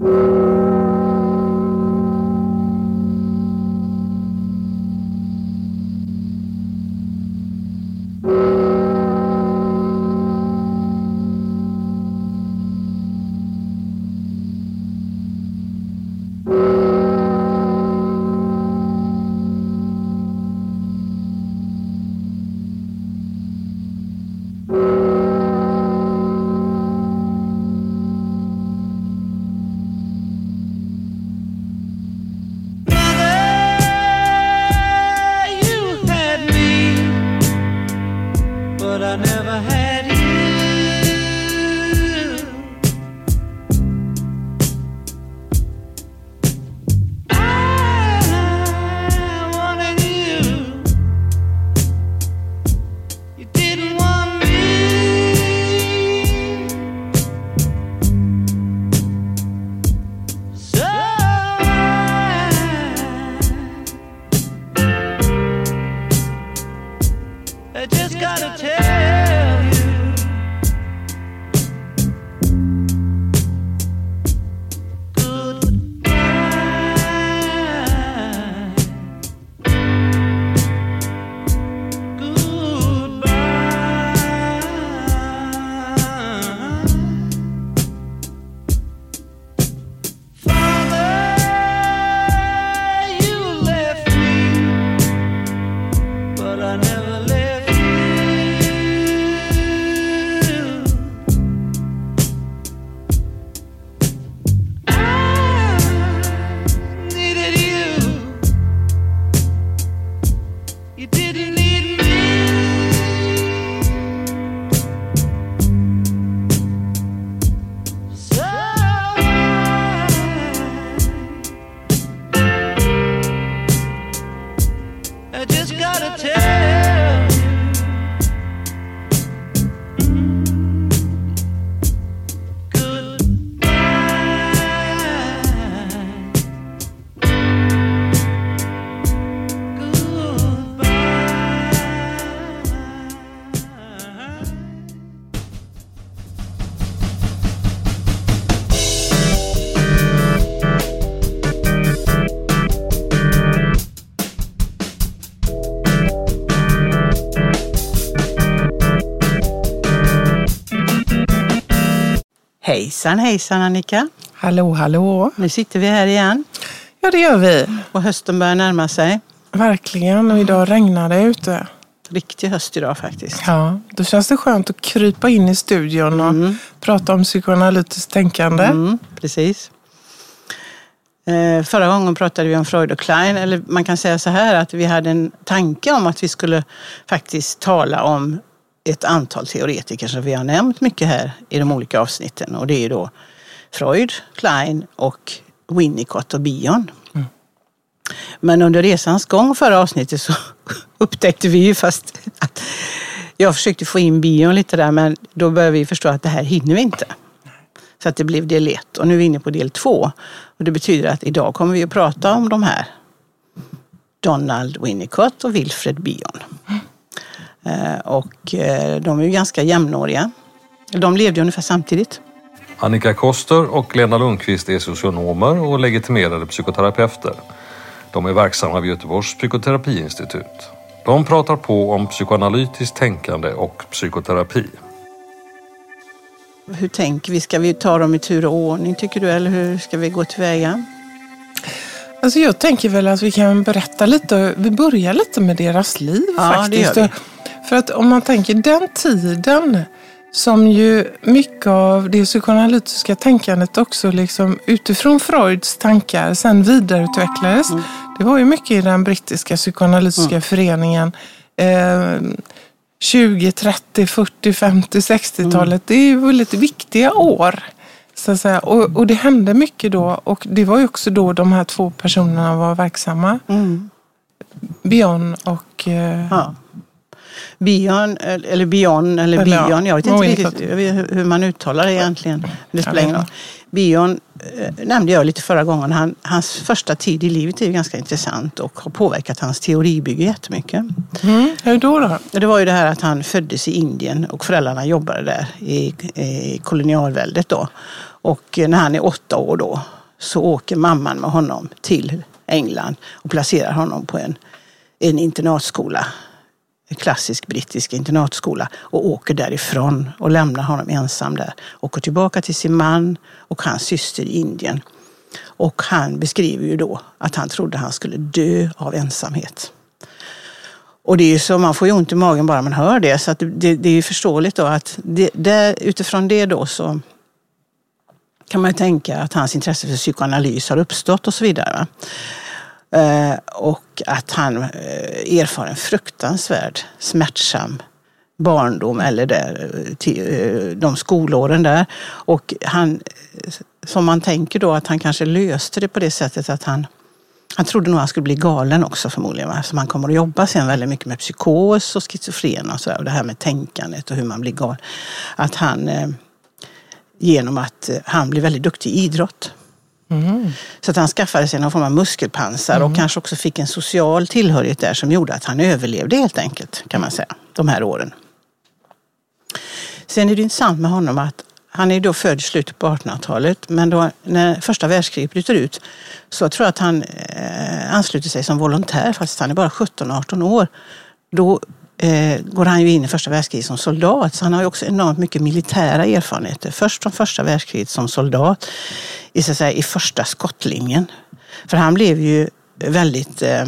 thank mm -hmm. you You didn't Hejsan hejsan Annika! Hallå hallå! Nu sitter vi här igen. Ja det gör vi. Och hösten börjar närma sig. Verkligen och idag regnar det ute. Riktig höst idag faktiskt. Ja, då känns det skönt att krypa in i studion och mm. prata om psykoanalytiskt tänkande. Mm, precis. Eh, förra gången pratade vi om Freud och Klein, eller man kan säga så här att vi hade en tanke om att vi skulle faktiskt tala om ett antal teoretiker som vi har nämnt mycket här i de olika avsnitten. Och det är då Freud, Klein och Winnicott och Bion. Mm. Men under resans gång förra avsnittet så upptäckte vi ju fast att jag försökte få in Bion lite där men då började vi förstå att det här hinner vi inte. Så att det blev del ett och nu är vi inne på del två. Och det betyder att idag kommer vi att prata om de här. Donald Winnicott och Wilfred Bion. Eh, och eh, de är ju ganska jämnåriga. De levde ungefär samtidigt. Annika Koster och Lena Lundqvist är socionomer och legitimerade psykoterapeuter. De är verksamma vid Göteborgs psykoterapiinstitut. De pratar på om psykoanalytiskt tänkande och psykoterapi. Hur tänker vi? Ska vi ta dem i tur och ordning tycker du eller hur ska vi gå tillväga? Alltså jag tänker väl att vi kan berätta lite, vi börjar lite med deras liv ja, faktiskt. Det gör vi. För att om man tänker den tiden som ju mycket av det psykoanalytiska tänkandet också liksom utifrån Freuds tankar sen vidareutvecklades. Mm. Det var ju mycket i den brittiska psykoanalytiska mm. föreningen. Eh, 20, 30, 40, 50, 60-talet. Mm. Det är ju väldigt viktiga år. Så att säga. Och, och, det hände mycket då och det var ju också då de här två personerna var verksamma. Mm. Bion och eh, ja. Bion, eller Bion, eller Bion, jag vet inte riktigt hur man uttalar det egentligen. Det spelar ingen roll. Bion eh, nämnde jag lite förra gången. Han, hans första tid i livet är ju ganska intressant och har påverkat hans teoribygge jättemycket. Mm, hur då, då? Det var ju det här att han föddes i Indien och föräldrarna jobbade där i, i kolonialväldet då. Och när han är åtta år då så åker mamman med honom till England och placerar honom på en, en internatskola. En klassisk brittisk internatskola och åker därifrån och lämnar honom ensam där. Åker tillbaka till sin man och hans syster i Indien. Och han beskriver ju då att han trodde han skulle dö av ensamhet. Och det är ju så, man får ju ont i magen bara man hör det. Så det, det, är ju förståeligt då att det, det, utifrån det då så kan man ju tänka att hans intresse för psykoanalys har uppstått och så vidare. Eh, och att han eh, erfar en fruktansvärd smärtsam barndom eller där, eh, de skolåren där. Och han, som man tänker då att han kanske löste det på det sättet att han han trodde nog att han skulle bli galen också förmodligen. Eftersom han kommer att jobba sen väldigt mycket med psykos och schizofren och, så och det här med tänkandet och hur man blir galen. Att han genom att han blir väldigt duktig i idrott. Mm. Så att han skaffade sig någon form av muskelpansar mm. och kanske också fick en social tillhörighet där som gjorde att han överlevde helt enkelt, kan man säga, de här åren. Sen är det intressant med honom att han är då född i slutet på 1800-talet, men då, när första världskriget bryter ut så tror jag att han eh, ansluter sig som volontär, fast han är bara 17-18 år. Då eh, går han ju in i första världskriget som soldat, så han har ju också enormt mycket militära erfarenheter. Först från första världskriget som soldat i, så att säga, i första skottlinjen. För han blev ju väldigt eh,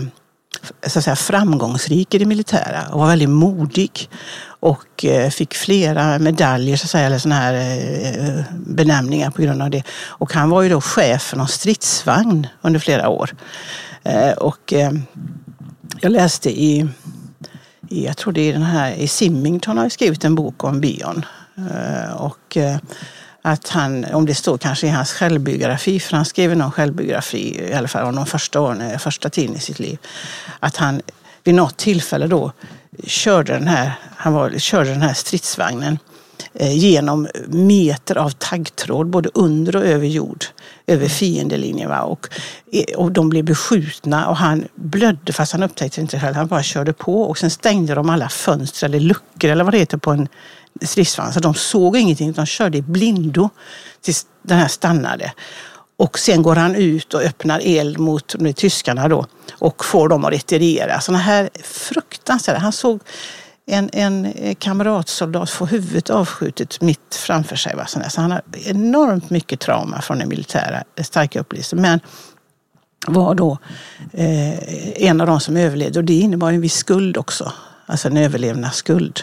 så att säga, framgångsrik i det militära och var väldigt modig och eh, fick flera medaljer, så att säga, eller såna här eh, benämningar på grund av det. Och han var ju då chef för någon stridsvagn under flera år. Eh, och eh, jag läste i, jag tror det är den här, i Simmington har skrivit en bok om Bion. Eh, och eh, att han, om det står kanske i hans självbiografi, för han skrev någon självbiografi i alla fall om de första åren, eh, första tiden i sitt liv, att han vid något tillfälle då körde den här, han var, körde den här stridsvagnen genom meter av taggtråd både under och över jord, över fiendelinjen. Va? Och, eh, och de blev beskjutna och han blödde fast han upptäckte inte själv. Han bara körde på och sen stängde de alla fönster eller luckor eller vad det heter på en stridsvagn. Så de såg ingenting, de körde i blindo tills den här stannade. Och sen går han ut och öppnar eld mot de tyskarna då och får dem att retirera. Sådana här fruktansvärda... Han såg en, en kamratsoldat få huvudet avskjutet mitt framför sig. Va? Så han har enormt mycket trauma från den militära starka upplevelsen. Men var då eh, en av de som överlevde och det innebar en viss skuld också. Alltså en överlevnadsskuld.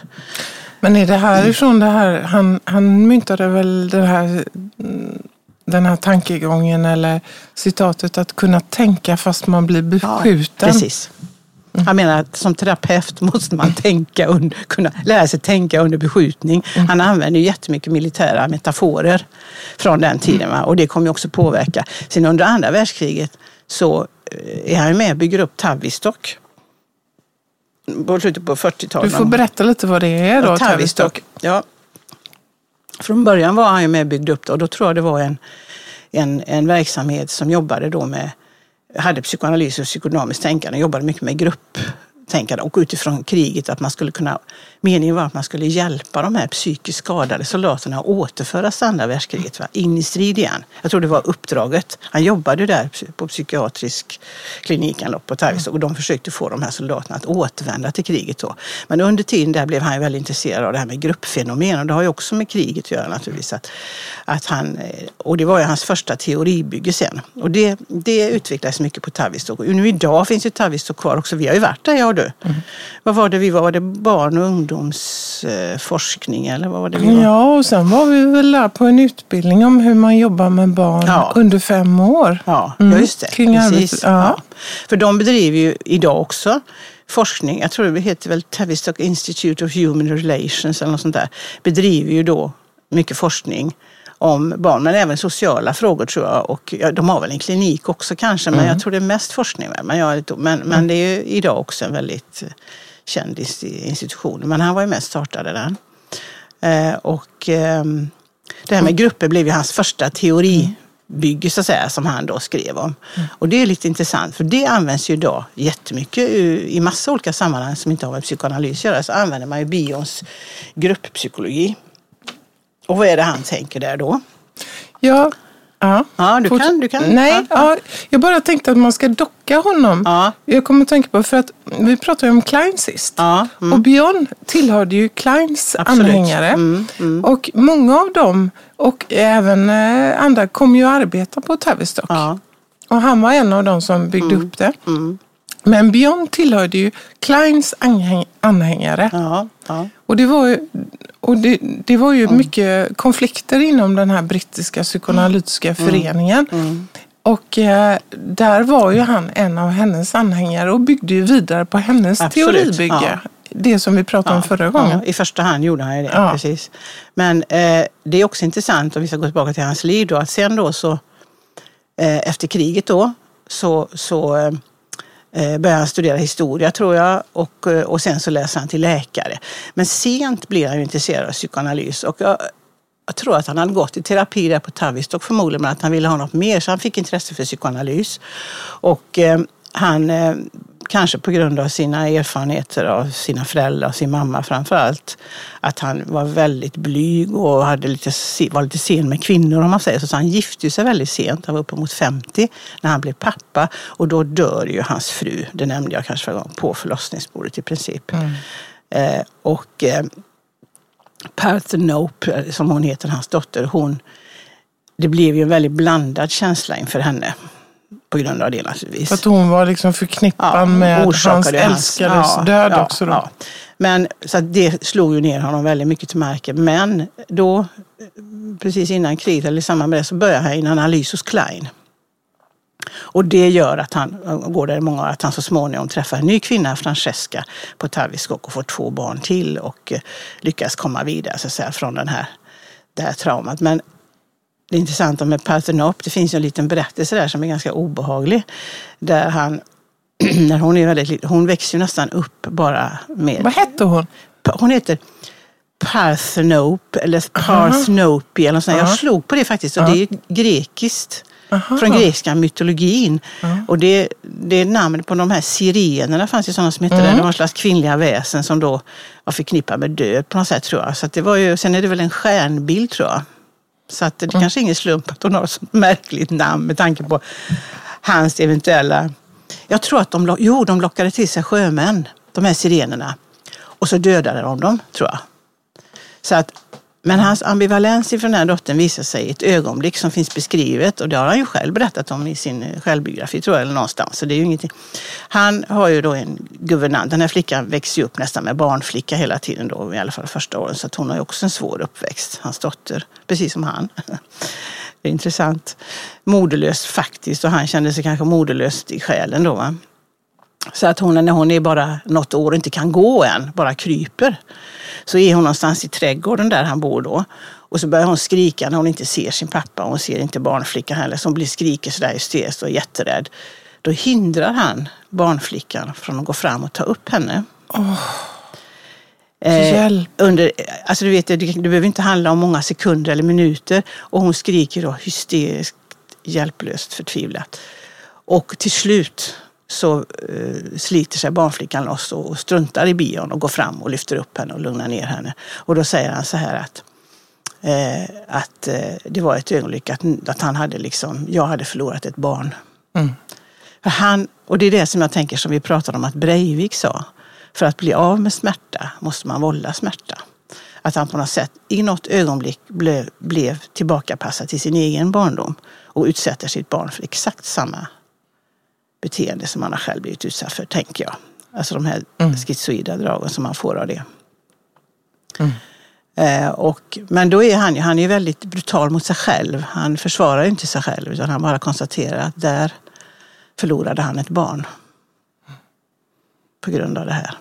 Men är det härifrån det här, han, han myntade väl det här den här tankegången eller citatet att kunna tänka fast man blir beskjuten. Ja, precis. Mm. Han menar att som terapeut måste man tänka under, kunna lära sig tänka under beskjutning. Mm. Han använder jättemycket militära metaforer från den tiden mm. och det kommer också påverka. Sen under andra världskriget så eh, är han med och bygger upp Tavistock. På slutet på 40-talet. Du får berätta lite vad det är då, Tavistock. Ja, från början var han ju med och byggde upp det och då tror jag det var en, en, en verksamhet som jobbade då med, hade psykoanalys och psykodynamiskt tänkande, och jobbade mycket med grupp tänkande och utifrån kriget att man skulle kunna Meningen var att man skulle hjälpa de här psykiskt skadade soldaterna att återföras till andra världskriget, va? in i strid igen. Jag tror det var uppdraget. Han jobbade där på psykiatrisk klinik på Tarvis och de försökte få de här soldaterna att återvända till kriget. Då. Men under tiden där blev han väldigt intresserad av det här med gruppfenomen och det har ju också med kriget att göra naturligtvis. Att, att han, eh, och det var ju hans första teoribygge sen. Och det, det utvecklades mycket på Tavistock. Och nu idag finns ju Tavistock kvar också. Vi har ju varit där jag och du. Mm. Vad var det vi var? Var det barn och ungdom ungdomsforskning eller vad var det vi var? Ja, och sen var vi väl där på en utbildning om hur man jobbar med barn ja. under fem år. Ja, mm. just det. Kring Precis. Ja. ja. För de bedriver ju idag också forskning, jag tror det heter väl Tavistock Institute of Human Relations eller något sånt där, bedriver ju då mycket forskning om barn, men även sociala frågor tror jag. Och ja, de har väl en klinik också kanske, men mm. jag tror det är mest forskning. Men, jag, men, men det är ju idag också en väldigt känd institution. Men han var ju och startade den. Eh, och eh, det här med grupper blev ju hans första teoribygge så att säga, som han då skrev om. Mm. Och det är lite intressant för det används ju idag jättemycket i massa olika sammanhang som inte har med psykoanalys att göra. Så använder man ju Bions grupppsykologi. Och vad är det han tänker där då? Ja. Ja, Ja, du kan. Du kan. Nej, Ja, ja. jag bara tänkte att man ska docka honom. Ja. Jag kommer att tänka på, för att vi pratade ju om Klein sist. Ja, mm. Och Björn tillhörde ju Kleins Absolut. anhängare. Mm, mm. Och många av dem, och även eh, andra, kom ju att arbeta på Tavistock. Ja. Och han var en av dem som byggde upp det. Mm. Men Björn tillhörde ju Kleins anhäng- anhängare. Ja, ja. Och det var ju, och det, det var ju mycket konflikter inom den här brittiska psykoanalytiska föreningen. Och eh, där var ju han en av hennes anhängare och byggde ju vidare på hennes Absolut, teoribygge. ja. Det som vi pratade om förra gången. Ja, I första hand gjorde han ju det. Ja. Precis. Men eh, det är också intressant, om vi ska gå tillbaka till hans liv, då, att sen då så eh, efter kriget då så, så eh, Eh, började han studera historia tror jag och, eh, och sen så läser han till läkare. Men sent blir han ju intresserad av psykoanalys och jag, jag tror att han hade gått i terapi där på Tavistock förmodligen, men att han ville ha något mer så han fick intresse för psykoanalys. Och eh, han, eh, kanske på grund av sina erfarenheter av sina föräldrar sin mamma framför allt, att han var väldigt blyg och hade lite, var lite sen med kvinnor om man säger så. så han gifte sig väldigt sent, han var uppemot 50 när han blev pappa och då dör ju hans fru, det nämnde jag kanske förra gången, på förlossningsbordet i princip. Eh, och eh, Parthenope, som hon heter, hans dotter, hon, det blev ju en väldigt blandad känsla inför henne. På grund av det naturligtvis. Att hon var liksom förknippad med hans älskades ja, död ja, också. Då. ja. Men så det slog ju ner honom väldigt mycket till marken. Men då, precis innan kriget eller i samband med det, så började han en analys hos Klein. Och det gör att han, går i många år, att han så småningom träffar en ny kvinna, Francesca, på Tavistock och får två barn till och eh, lyckas komma vidare så att säga, från den här, det här traumat. Men det intressanta med Parthenope, det finns en liten berättelse där som är ganska obehaglig. Där han, när hon är väldigt hon växer ju nästan upp bara med... Vad hette hon? Hon heter Parthenope eller Parthenope eller något sånt. där. Aha. Jag slog på det faktiskt och det är grekiskt. Aha. Från grekiska mytologin. Och det, det är namn på de här sirenerna fanns ju sådana som hette det. De var slags kvinnliga väsen som då var förknippade med död på något sätt tror jag. Så det var ju, sen är det väl en stjärnbild tror jag. Så att det kanske är ingen slump att hon har ett så märkligt namn med tanke på hans eventuella... Jag tror att de, jo, de lockade till sig sjömän, de här sirenerna. Och så dödade de dem, tror jag. Så att, men hans ambivalens inför den här dottern visar sig i ett ögonblick som finns beskrivet och det har han ju själv berättat om i sin eh, självbiografi tror jag, eller någonstans. Så det är ju ingenting. Han har ju då en guvernant, den här flickan växer ju upp nästan med barnflicka hela tiden då, i alla fall första åren. Så att hon har ju också en svår uppväxt, hans dotter, precis som han. Det är intressant. Moderlös faktiskt och han kände sig kanske moderlös i själen då. Va? Så att hon, när hon är bara något år och inte kan gå än, bara kryper, så är hon någonstans i trädgården där han bor då. Och så börjar hon skrika när hon inte ser sin pappa. Hon ser inte barnflickan heller, så hon blir skriker sådär hysteriskt och jätterädd. Då hindrar han barnflickan från att gå fram och ta upp henne. Eh, Hjälp. under, alltså du vet, det, det behöver inte handla om många sekunder eller minuter. Och hon skriker då hysteriskt, hjälplöst, förtvivlat. Och till slut så eh, sliter sig barnflickan loss och, och struntar i bion och går fram och lyfter upp henne och lugnar ner henne. Och då säger han så här att, eh, att eh, det var ett ögonblick att, att han hade liksom, jag hade förlorat ett barn. För han, och det är det som jag tänker som vi pratade om att Breivik sa. För att bli av med smärta måste man vålla smärta. Att han på något sätt i något ögonblick blev, blev tillbakapassad till sin egen barndom och utsätter sitt barn för exakt samma beteende som han har själv blivit utsatt för, tänker jag. Alltså de här schizoida dragen som man får av det. Eh, och, men då är han ju, han är väldigt brutal mot sig själv. Han försvarar inte sig själv utan han bara konstaterar att där förlorade han ett barn. På grund av det här.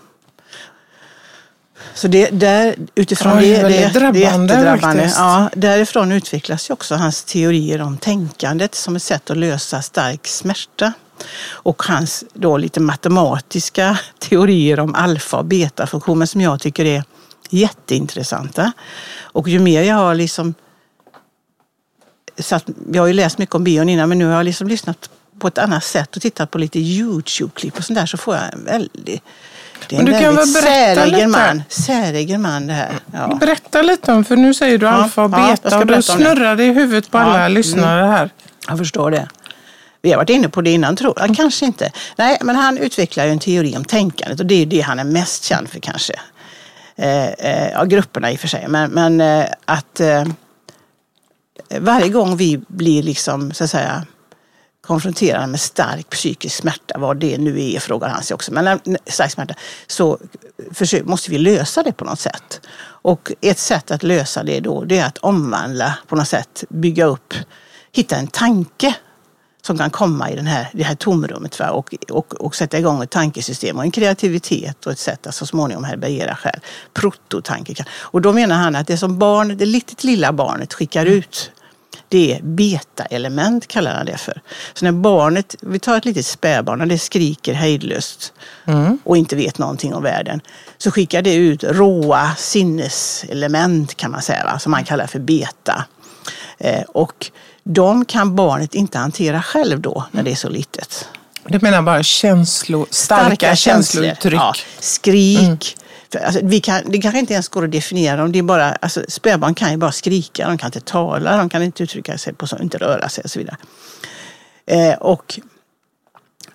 Så det, där, utifrån Ja, det det, väldigt det, är drabbande jättedrabbande. faktiskt. Ja, därifrån utvecklas ju också hans teorier om tänkandet som ett sätt att lösa stark smärta. Och hans då lite matematiska teorier om alfa och betafunktioner som jag tycker är jätteintressanta. Och ju mer jag har liksom så att, jag har ju läst mycket om bion innan men nu har jag liksom lyssnat på ett annat sätt och tittat på lite Youtube-klipp och sånt där så får jag en väldig Det är Men en du kan väldigt väl berätta lite? man. Säregen man det här. Ja. Berätta lite om, för nu säger du Ja, alfa och ja, beta ska och då snurrar det i huvudet på Ja, alla mm. lyssnare här. Jag förstår det. Vi har varit inne på det innan, tror jag. Kanske inte. Nej, men han utvecklar ju en teori om tänkandet och det är det han är mest känd för kanske. Eh, eh, ja, grupperna i och för sig. Men, men eh, att eh, varje gång vi blir liksom, så att säga, konfronterade med stark psykisk smärta, vad det nu är, frågar han sig också. Men eh, stark smärta, så försök, måste vi lösa det på något sätt. Och ett sätt att lösa det då, det är att omvandla, på något sätt bygga upp, hitta en tanke som kan komma i den här, det här tomrummet va? Och, och, och sätta igång ett tankesystem och en kreativitet och ett sätt att så småningom härbärgera själv. Prototanke. Och då menar han att det som barn, det litet lilla barnet skickar ut det är beta-element kallar han det för. Så när barnet, vi tar ett litet spädbarn, när det skriker hejdlöst och inte vet någonting om världen, så skickar det ut råa sinneselement kan man säga, va? som man kallar för beta. Eh, och de kan barnet inte hantera själv då, när det är så litet. Du menar bara känslo, starka, känslouttryck? Ja, skrik. För, alltså, vi kan, det kanske inte ens går att definiera dem. Det är bara, alltså, spädbarn kan ju bara skrika, de kan inte tala, de kan inte uttrycka sig, på så, inte röra sig och så vidare. Eh, och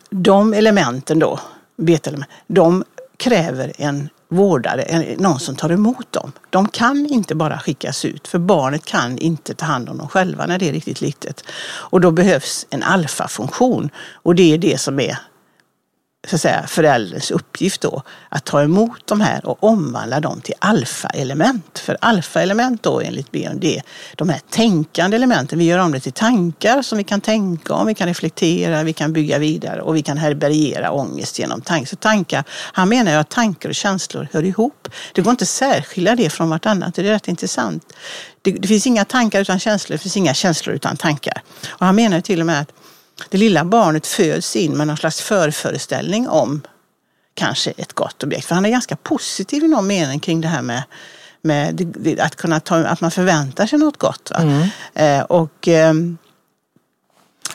de elementen då, beta-element, de kräver en vårdare, någon som tar emot dem. De kan inte bara skickas ut, för barnet kan inte ta hand om dem själva när det är riktigt litet. Och då behövs en alfafunktion och det är det som är så att säga, förälderns uppgift då att ta emot de här och omvandla dem till alfa-element. För alfa-element då enligt är de här tänkande elementen, vi gör om det till tankar som vi kan tänka om, vi kan reflektera, vi kan bygga vidare och vi kan härbärgera ångest genom tankar. Så tankar, han menar ju att tankar och känslor hör ihop. Det går inte att särskilja det från vartannat, det är rätt intressant. Det, det finns inga tankar utan känslor, det finns inga känslor utan tankar. Och han menar till och med att det lilla barnet föds in med någon slags förföreställning om kanske ett gott objekt. För han är ganska positiv i någon mening kring det här med, med att, kunna ta, att man förväntar sig något gott. Va? Eh, och, ehm,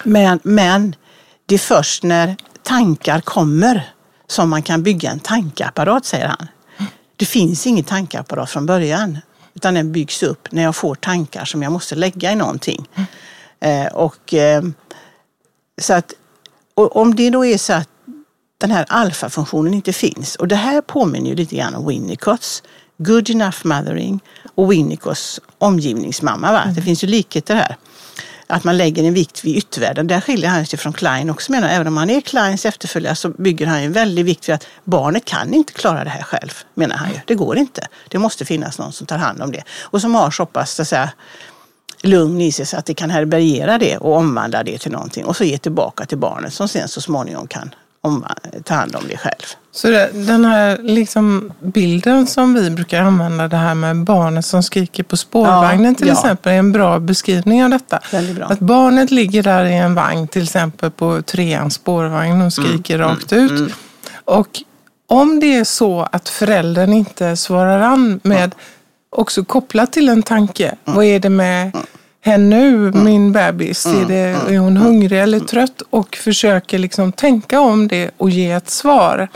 men, men det är först när tankar kommer som man kan bygga en tankeapparat, säger han. Det finns ingen tankeapparat från början. Utan den byggs upp när jag får tankar som jag måste lägga i någonting. Eh, och, ehm, så att, om det då är så att den här alfafunktionen inte finns, och det här påminner ju lite grann om Winnicotts Good Enough Mothering och Winnicotts omgivningsmamma. Va? Det finns ju likheter här. Att man lägger en vikt vid yttervärlden. Där skiljer han sig från Klein också menar. Även om han är Kleins efterföljare så bygger han en väldig vikt vid att barnet kan inte klara det här själv, menar han ju. Det går inte. Det måste finnas någon som tar hand om det. Och som har så pass, så att säga, lugn i sig så att det kan härbärgera det och omvandla det till någonting och så ge tillbaka till barnet som sen så småningom kan ta hand om det själv. Så det, den här liksom bilden som vi brukar använda, det här med barnet som skriker på spårvagnen Ja, till ja. exempel, är en bra beskrivning av detta. Att barnet ligger där i en vagn, till exempel på treans spårvagn och skriker Mm, rakt ut. Och om det är så att föräldern inte svarar an med, också kopplat till en tanke, Mm. vad är det med henne nu, min bebis? Är, det, är hon hungrig eller trött? Och försöker liksom tänka om det och ge ett svar.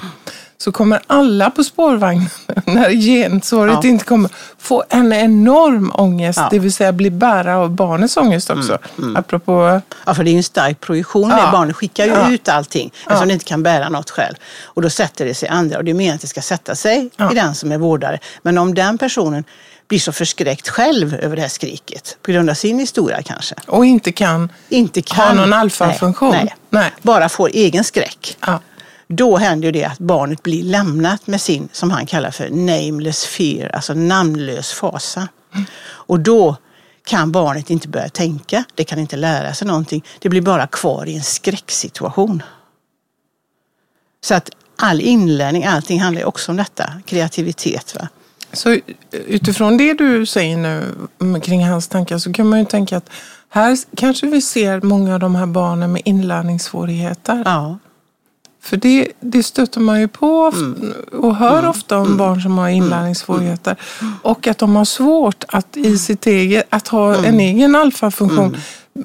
Så kommer alla på spårvagnen, när gensvaret Ja. inte kommer, få en enorm ångest. Ja. Det vill säga bli bärare av barnets ångest också. Apropå Ja, för det är ju en stark projektion. Ja. Barnet skickar ju Ja. ut allting eftersom det inte kan bära något själv. Och då sätter det sig andra och det är meningen att det ska sätta sig Ja. i den som är vårdare. Men om den personen blir så förskräckt själv över det här skriket, på grund av sin historia kanske, och inte kan inte kan... ha någon alfafunktion. Nej, nej. Nej. Bara får egen skräck. Ja. Då händer det att barnet blir lämnat med sin, som han kallar för nameless fear, alltså namnlös fasa. Och då kan barnet inte börja tänka, det kan inte lära sig någonting. Det blir bara kvar i en skräcksituation. Så att all inlärning, allting handlar också om detta, kreativitet. Va? Så utifrån det du säger nu mm, kring hans tankar så kan man ju tänka att här kanske vi ser många av de här barnen med inlärningssvårigheter. Ja. För det, det stöter man ju på Mm. och hör ofta om barn som har inlärningssvårigheter. Och att de har svårt att i sitt eget, att ha Mm. en egen alfafunktion.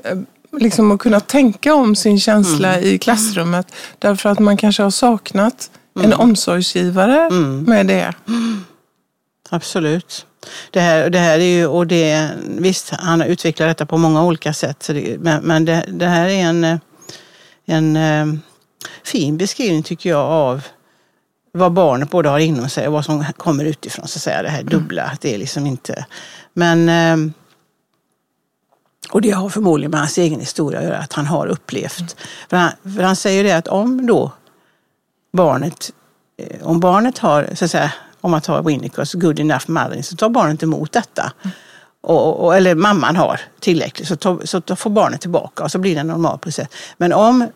eh, Liksom att kunna tänka om sin känsla i klassrummet. Därför att man kanske har saknat en omsorgsgivare med det. Absolut. Det här, det här är ju, och det, visst, han har utvecklat detta på många olika sätt. Det, men men det, det här är en, en eh, fin beskrivning tycker jag av vad barnet både har inom sig och vad som kommer utifrån. Så att säga, det här dubbla, att det är liksom inte... Men... Ehm, och det har förmodligen med hans egen historia att göra, att han har upplevt. För, han, för han säger det att om då barnet, eh, om barnet har, så att säga, om man tar Winnicotts good enough mothering, så tar barnet emot detta. Och, och, eller mamman har tillräckligt, så, tar, så tar- får barnet tillbaka och så blir det en normal process. Men om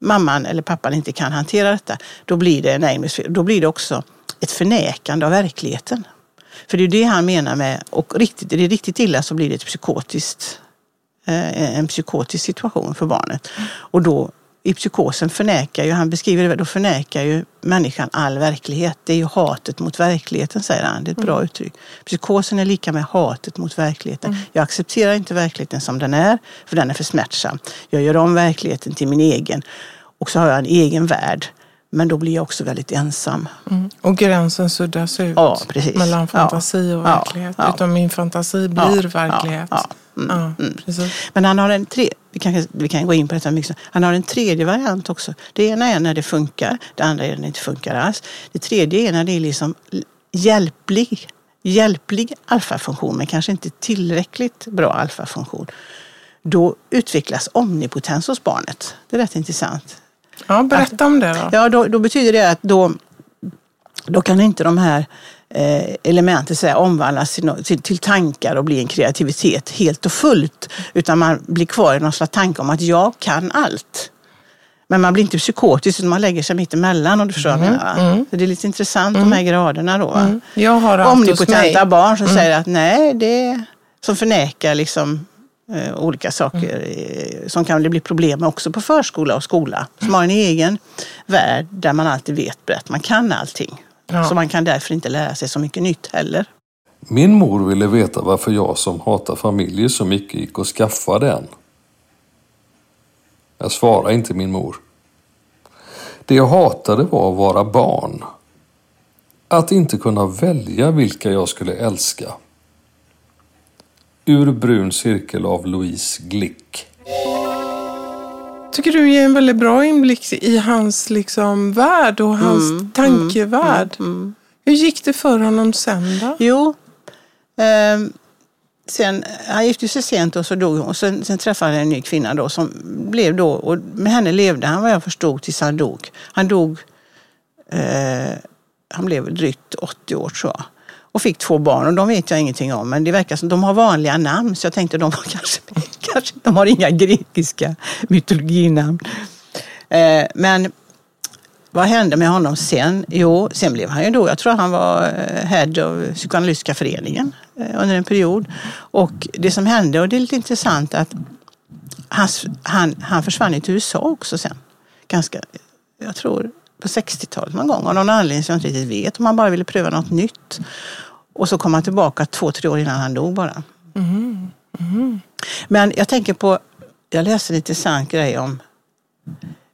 mamman eller pappan inte kan hantera detta, då blir det en fel. Då blir det också ett förnekande av verkligheten. För det är det han menar med, och riktigt, är det riktigt illa så blir det ett psykotiskt, eh, en psykotisk situation för barnet. Och då i psykosen förnekar ju, han beskriver det, då förnekar ju människan all verklighet. Det är ju hatet mot verkligheten, säger han. Det är ett bra uttryck. Psykosen är lika med hatet mot verkligheten. Jag accepterar inte verkligheten som den är, för den är för smärtsam. Jag gör om verkligheten till min egen. Och så har jag en egen värld. Men då blir jag också väldigt ensam. Mm. Och gränsen suddas ut Ja, mellan Ja. fantasi och Ja, verklighet. ja. Utan min fantasi blir verklighet. Ja, ja. Precis. Men han har en tre, vi, kan, vi kan gå in på detta mycket. Han har en tredje variant också. Det ena är när det funkar, det andra är när det inte funkar alls. Det tredje är när det är liksom hjälplig, hjälplig alfafunktion, men kanske inte tillräckligt bra alfafunktion. Då utvecklas omnipotens hos barnet. Det är rätt intressant. Ja, berätta om det då. Ja, då, då betyder det att då, då kan inte de här eh, elementen så här, omvandlas till, till, tankar och bli en kreativitet helt och fullt. Utan man blir kvar i någon slags tanke om att jag kan allt. Men man blir inte psykotisk utan man lägger sig mitt emellan om du förstår vad jag menar. va? Så det är lite intressant de här graderna då. Mm. Jag har Omnipotenta. Mm. barn som säger att nej, det som förnekar liksom eh, olika saker Mm. eh, som kan det bli problem också på förskola och skola. Som har en egen värld där man alltid vet brett. Man kan allting. Ja. Så man kan därför inte lära sig så mycket nytt heller. Min mor ville veta varför jag som hatar familjer så mycket gick och skaffade en. Jag svarade inte min mor. Det jag hatade var att vara barn. Att inte kunna välja vilka jag skulle älska. Ur brun cirkel av Louise Glick. Tycker du ger en väldigt bra inblick i hans liksom, värld och hans Mm, tankevärld. Hur gick det för honom sen då? Jo, ehm, sen, han gifte sig sent och så dog hon. Sen, sen träffade han en ny kvinna då som blev då, och med henne levde han vad jag förstod tills han dog. Han dog, eh, han blev drygt 80 år tror jag. Och fick två barn och de vet jag ingenting om. Men det verkar som de har vanliga namn så jag tänkte de var kanske, kanske de har inga grekiska mytologinamn. Eh, men vad hände med honom sen? Jo, sen blev han ju då, jag tror han var eh, head av psykoanalytiska föreningen eh, under en period. Och det som hände, och det är lite intressant att han, han, han försvann till USA också sen. Ganska, jag tror på 60-talet någon gång. Av någon anledning som jag inte riktigt vet. Om han bara ville pröva något nytt. Och så kom han tillbaka två, tre år innan han dog bara. Men jag tänker på, jag läste en intressant grej om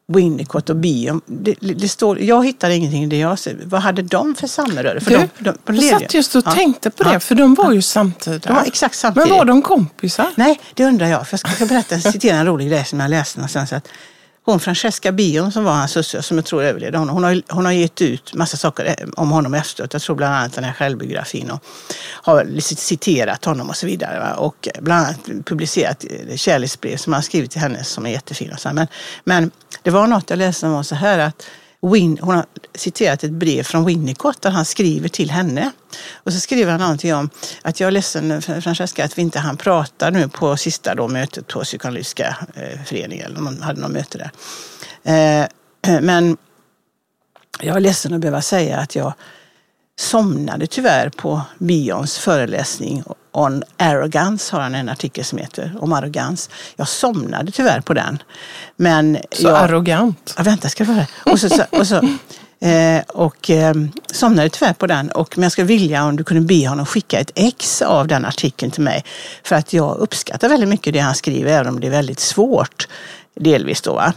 Winnicott och Bion. Det, det står, jag hittade ingenting i det jag ser. Vad hade de för samröre? För Du, de, de, de jag satt just och Ja. tänkte på det, Ja. för de var ju samtida. De var exakt samtidigt. Men var de kompisar? Nej, det undrar jag. För jag ska, jag ska berätta, citera en rolig grej som jag läste någonstans. Att hon Francesca Bion som var hans syster, som jag tror överlevde honom, hon har, hon har gett ut massa saker eh, om honom efteråt. Jag tror bland annat den här självbiografin och har citerat honom och så vidare. Va? Och eh, bland annat publicerat eh, kärleksbrev som han skrivit till henne som är jättefina. Men, men det var något jag läste om var så här att Win, hon har citerat ett brev från Winnicott där han skriver till henne. Och så skriver han någonting om att jag är ledsen Francesca att vi inte hann prata nu på sista då mötet på psykoanalytiska eh, föreningen. Eller man hade något möte där. Eh, men jag är ledsen att behöva säga att jag somnade tyvärr på Bions föreläsning On Arrogance har han en artikel som heter om arrogans. Jag somnade tyvärr på den. Men Så jag, arrogant. Ja, vänta, ska du höra. Och så, så, och, så, eh, och eh, somnade tyvärr på den. Och, men jag skulle vilja om du kunde be honom skicka ett ex av den artikeln till mig. För att jag uppskattar väldigt mycket det han skriver, även om det är väldigt svårt. Delvis då. Va?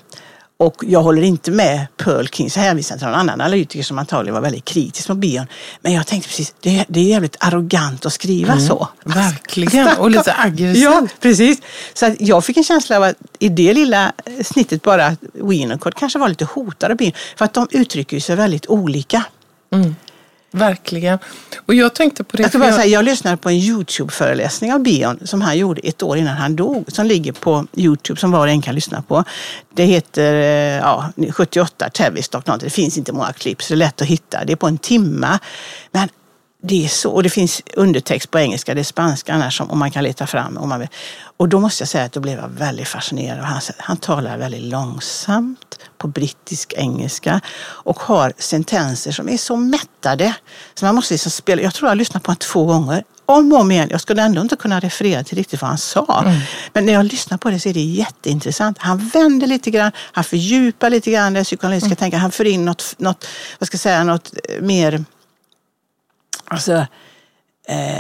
Och jag håller inte med Pearl King, så hänvisar till någon annan analytiker som antagligen var väldigt kritisk mot bion. Men jag tänkte precis, det, det är jävligt arrogant att skriva mm, så. Verkligen, och lite aggressivt. ja, precis. Så att jag fick en känsla av att i det lilla snittet bara Winnicott kanske var lite hotad av bion. För att de uttrycker sig väldigt olika. Mm. Verkligen. Och jag tänkte på det. Jag, bara jag... Säga, jag lyssnade på en Youtube-föreläsning av Bion som han gjorde ett år innan han dog. Som ligger på Youtube som var och en kan lyssna på. Det heter eh, ja, 78 Tavistock någonting. Det finns inte många klipp så det är lätt att hitta. Det är på en timma. Men det är så, och det finns undertext på engelska, det är spanska annars om man kan leta fram. Om man vill. Och då måste jag säga att då blev jag väldigt fascinerad. Han, han talar väldigt långsamt på brittisk engelska och har sentenser som är så mättade. Så man måste liksom spela. Jag tror jag har lyssnat på honom två gånger om och om igen. Jag skulle ändå inte kunna referera till riktigt vad han sa. Mm. Men när jag lyssnar på det så är det jätteintressant. Han vänder lite grann, han fördjupar lite grann det psykoanalytiska mm. tänkandet. Han för in något, något, vad ska jag säga, något mer Alltså, eh,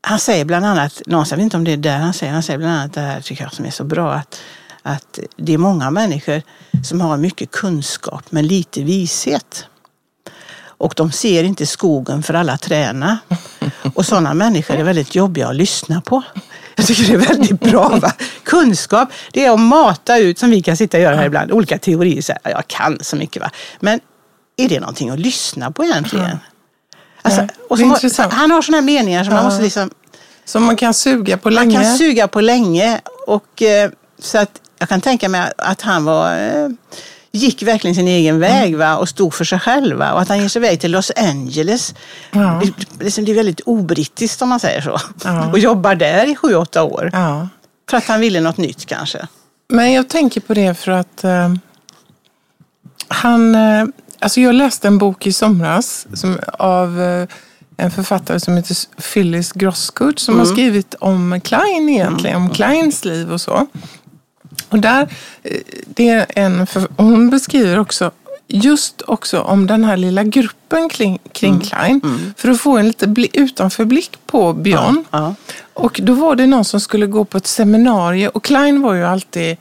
han säger bland annat, någonstans, jag vet inte om det är där han säger, han säger bland annat det här tycker jag som är så bra, att, att det är många människor som har mycket kunskap men lite vishet. Och de ser inte skogen för alla träna. Och sådana människor är väldigt jobbiga att lyssna på. Jag tycker det är väldigt bra. Va? Kunskap, det är att mata ut, som vi kan sitta och göra här ibland, olika teorier. Så här, jag kan så mycket. Va? Men är det någonting att lyssna på egentligen? Alltså, har, han har sådana meningar som man måste liksom... Som man kan suga på länge. Man kan suga på länge. Och, eh, så att jag kan tänka mig att han var, eh, gick verkligen sin egen väg mm. va? och stod för sig själv. Va? Och att han ger sig iväg till Los Angeles. Ja. Det, liksom, det är väldigt obrittiskt om man säger så. Ja. Och jobbar där i sju, åtta år. Ja. För att han ville något nytt kanske. Men jag tänker på det för att uh, han... Alltså jag läste en bok i somras som, av eh, en författare som heter Phyllis Grosskurt som mm. har skrivit om Klein egentligen, mm. om Kleins liv och så. Och där, eh, det är en, hon beskriver också just också om den här lilla gruppen kring, kring mm. Klein. Mm. För att få en lite utanförblick på Björn. Ja, ja. Och då var det någon som skulle gå på ett seminarium och Klein var ju alltid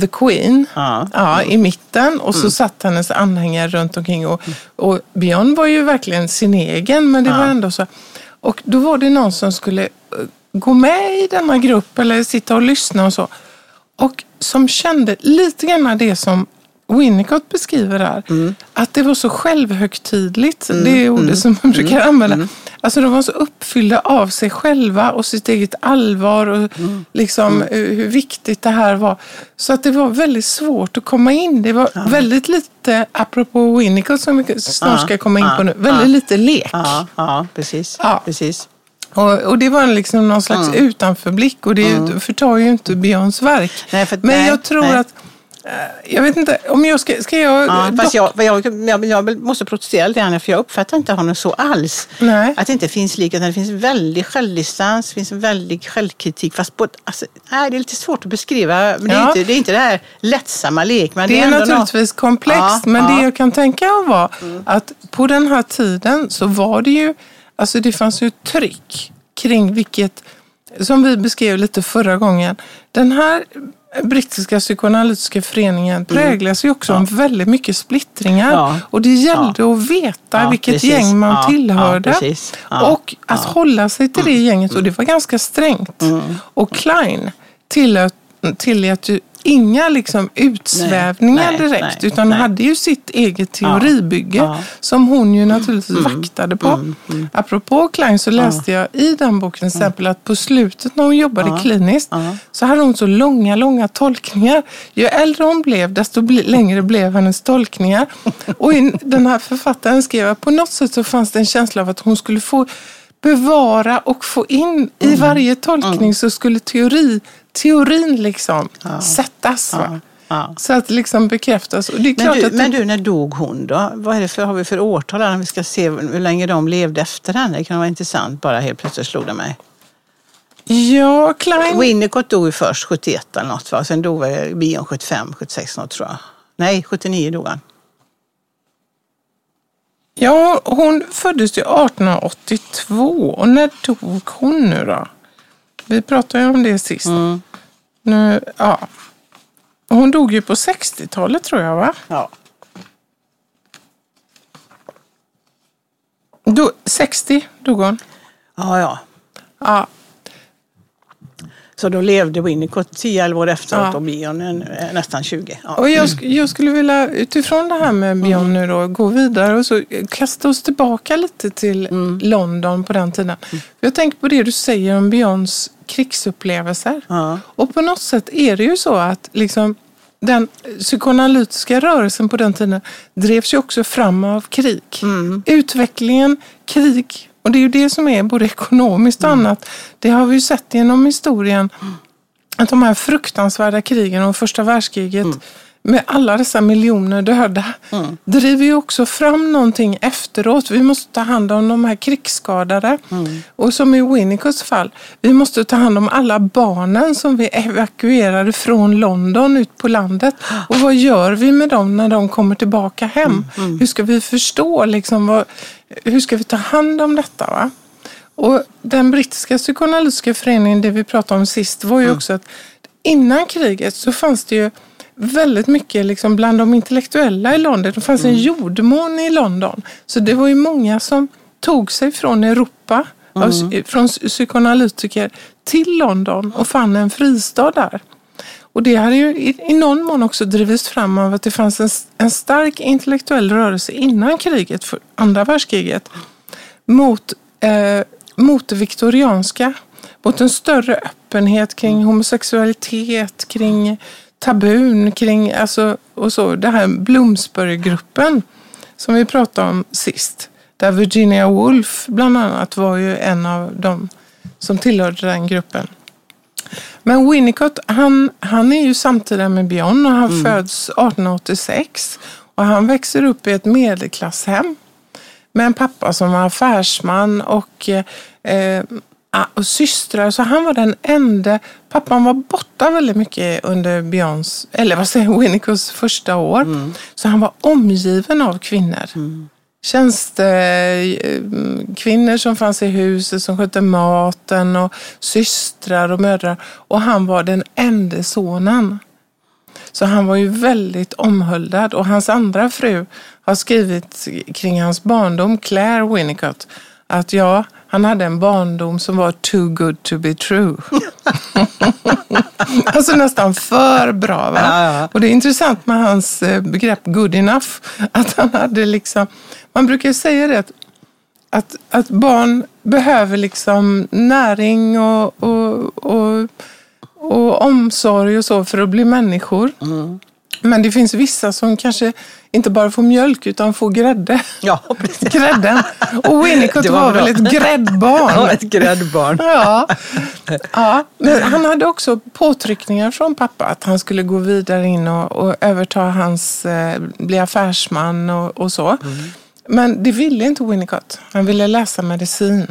The Queen ja. Ja, i mitten och så mm. satt hennes anhängare runt omkring. Och, och Björn var ju verkligen sin egen, men det ja. var ändå så. Och då var det någon som skulle eh, gå med i denna grupp eller sitta och lyssna och så. Och som kände lite grann det som Winnicott beskriver där. Mm. Att det var så självhögtidligt, mm. det är ordet mm. som man brukar mm. använda. Alltså de var så uppfyllda av sig själva och sitt eget allvar och mm. liksom mm. hur viktigt det här var. Så att det var väldigt svårt att komma in. Det var ja. väldigt lite, apropå Winnicott som vi snart ska komma in på nu, väldigt lite lek. Ja, precis. Ja. precis. Och, och, det var liksom någon slags mm. utanförblick och det mm. förtar ju inte Björns verk. Nej, för, Men nej, jag tror nej. att Eh, jag vet inte, om jag ska, ska jag... Ja, fast jag, jag, jag, jag, måste protestera lite grann för jag uppfattar inte honom så alls. Nej. Att det inte finns lik, utan det finns väldig självdistans, det finns en väldig självkritik. Fast på, alltså, nej, det är lite svårt att beskriva. Men ja. det, är inte, det är inte det här lättsamma lek. Men det, det är, är naturligtvis något... komplext, ja, men ja. det jag kan tänka var mm. att på den här tiden så var det ju, alltså det fanns ju tryck kring vilket, som vi beskrev lite förra gången, den här brittiska psykoanalytiska föreningen mm. präglas ju också ja. av väldigt mycket splittringar. Ja. Och det gällde ja. att veta vilket precis. gäng man tillhörde. och att hålla sig till det mm. gänget. Och det var ganska strängt. Mm. Och Klein tillät, tillät ju inga liksom utsvävningar nej, direkt nej, utan nej. hade ju sitt eget teoribygge ja, som hon ju naturligtvis mm, vaktade på. Mm, mm. Apropå Klein så läste ja. jag i den boken till exempel att på slutet när hon jobbade ja, kliniskt så hade hon så långa, långa tolkningar. Ju äldre hon blev desto längre blev hennes tolkningar. Och den här författaren skrev att på något sätt så fanns det en känsla av att hon skulle få bevara och få in i mm. varje tolkning mm. så skulle teori teorin liksom ja. sättas. Ja. Ja. Så att liksom bekräftas. Och det är men, du, att det... men du, när dog hon då? Vad är det för, har vi för årtal här? Vi ska se hur länge de levde efter henne. Det kan vara intressant. Bara helt plötsligt slog det mig. Ja, Klein... Winnicott dog ju först 71 eller något. Va? Sen dog Bion 75, 76 något tror jag. Nej, 79 dog han. Ja, hon föddes ju 1882. Och när dog hon nu då? Vi pratade ju om det sist. Mm. Nu, ja. Hon dog ju på 60-talet tror jag va? Ja. Do, 60 dog hon. Ja, ja. Ja, Så då levde Winnicott 10-11 år efteråt Ja. och Bion eh, nästan 20. Ja. och jag, jag skulle vilja utifrån det här med Björn nu då gå vidare och så kasta oss tillbaka lite till London på den tiden. Jag tänker på det du säger om Björns krigsupplevelser. Ja. Och på något sätt är det ju så att liksom, den psykoanalytiska rörelsen på den tiden drevs ju också fram av krig. Utvecklingen, krig, och det är ju det som är både ekonomiskt och annat. Det har vi ju sett genom historien. Att de här fruktansvärda krigen och första världskriget med alla dessa miljoner döda driver ju också fram någonting efteråt. Vi måste ta hand om de här krigsskadade. Och som i Winnicotts fall, vi måste ta hand om alla barnen som vi evakuerade från London ut på landet. Och vad gör vi med dem när de kommer tillbaka hem? Hur ska vi förstå, liksom, vad, hur ska vi ta hand om detta? Va? Och den brittiska psykoanalytiska föreningen, det vi pratade om sist, var ju också att innan kriget så fanns det ju väldigt mycket liksom bland de intellektuella i London. Det fanns en jordmån i London. Så det var ju många som tog sig från Europa, av, från psykoanalytiker till London och fann en fristad där. Och det hade ju i, i någon mån också drivits fram av att det fanns en, en stark intellektuell rörelse innan kriget, för andra världskriget, mot, eh, mot det viktorianska. Mot en större öppenhet kring homosexualitet, kring tabun, kring alltså, och så. Det här Bloomsbury-gruppen som vi pratade om sist. Där Virginia Woolf bland annat var ju en av dem som tillhörde den gruppen. Men Winnicott, han, han är ju samtida med Björn och han föds 1886. Och han växer upp i ett medelklasshem med en pappa som var affärsman och, eh, och systrar. Så han var den enda. Pappan var borta väldigt mycket under Björns, eller vad säger jag, Winnicotts första år. Så han var omgiven av kvinnor. Tjänstekvinnor som fanns i huset som skötte maten och systrar och mödrar. Och han var den enda sonen. Så han var ju väldigt omhuldad och hans andra fru har skrivit kring hans barndom, Claire Winnicott, att ja, han hade en barndom som var too good to be true. alltså nästan för bra. Va? Ja, ja. Och det är intressant med hans eh, begrepp good enough. Att han hade liksom, man brukar säga det att, att, att barn behöver liksom näring och, och, och, och omsorg och så för att bli människor. Men det finns vissa som kanske inte bara får mjölk utan får grädde. Ja, precis. Grädden. Och Winnicott var, var väl ett gräddbarn. Ja, ett gräddbarn. Ja. ja, men han hade också påtryckningar från pappa att han skulle gå vidare in och, och överta hans, eh, bli affärsman och, och så. Men det ville inte Winnicott. Han ville läsa medicin.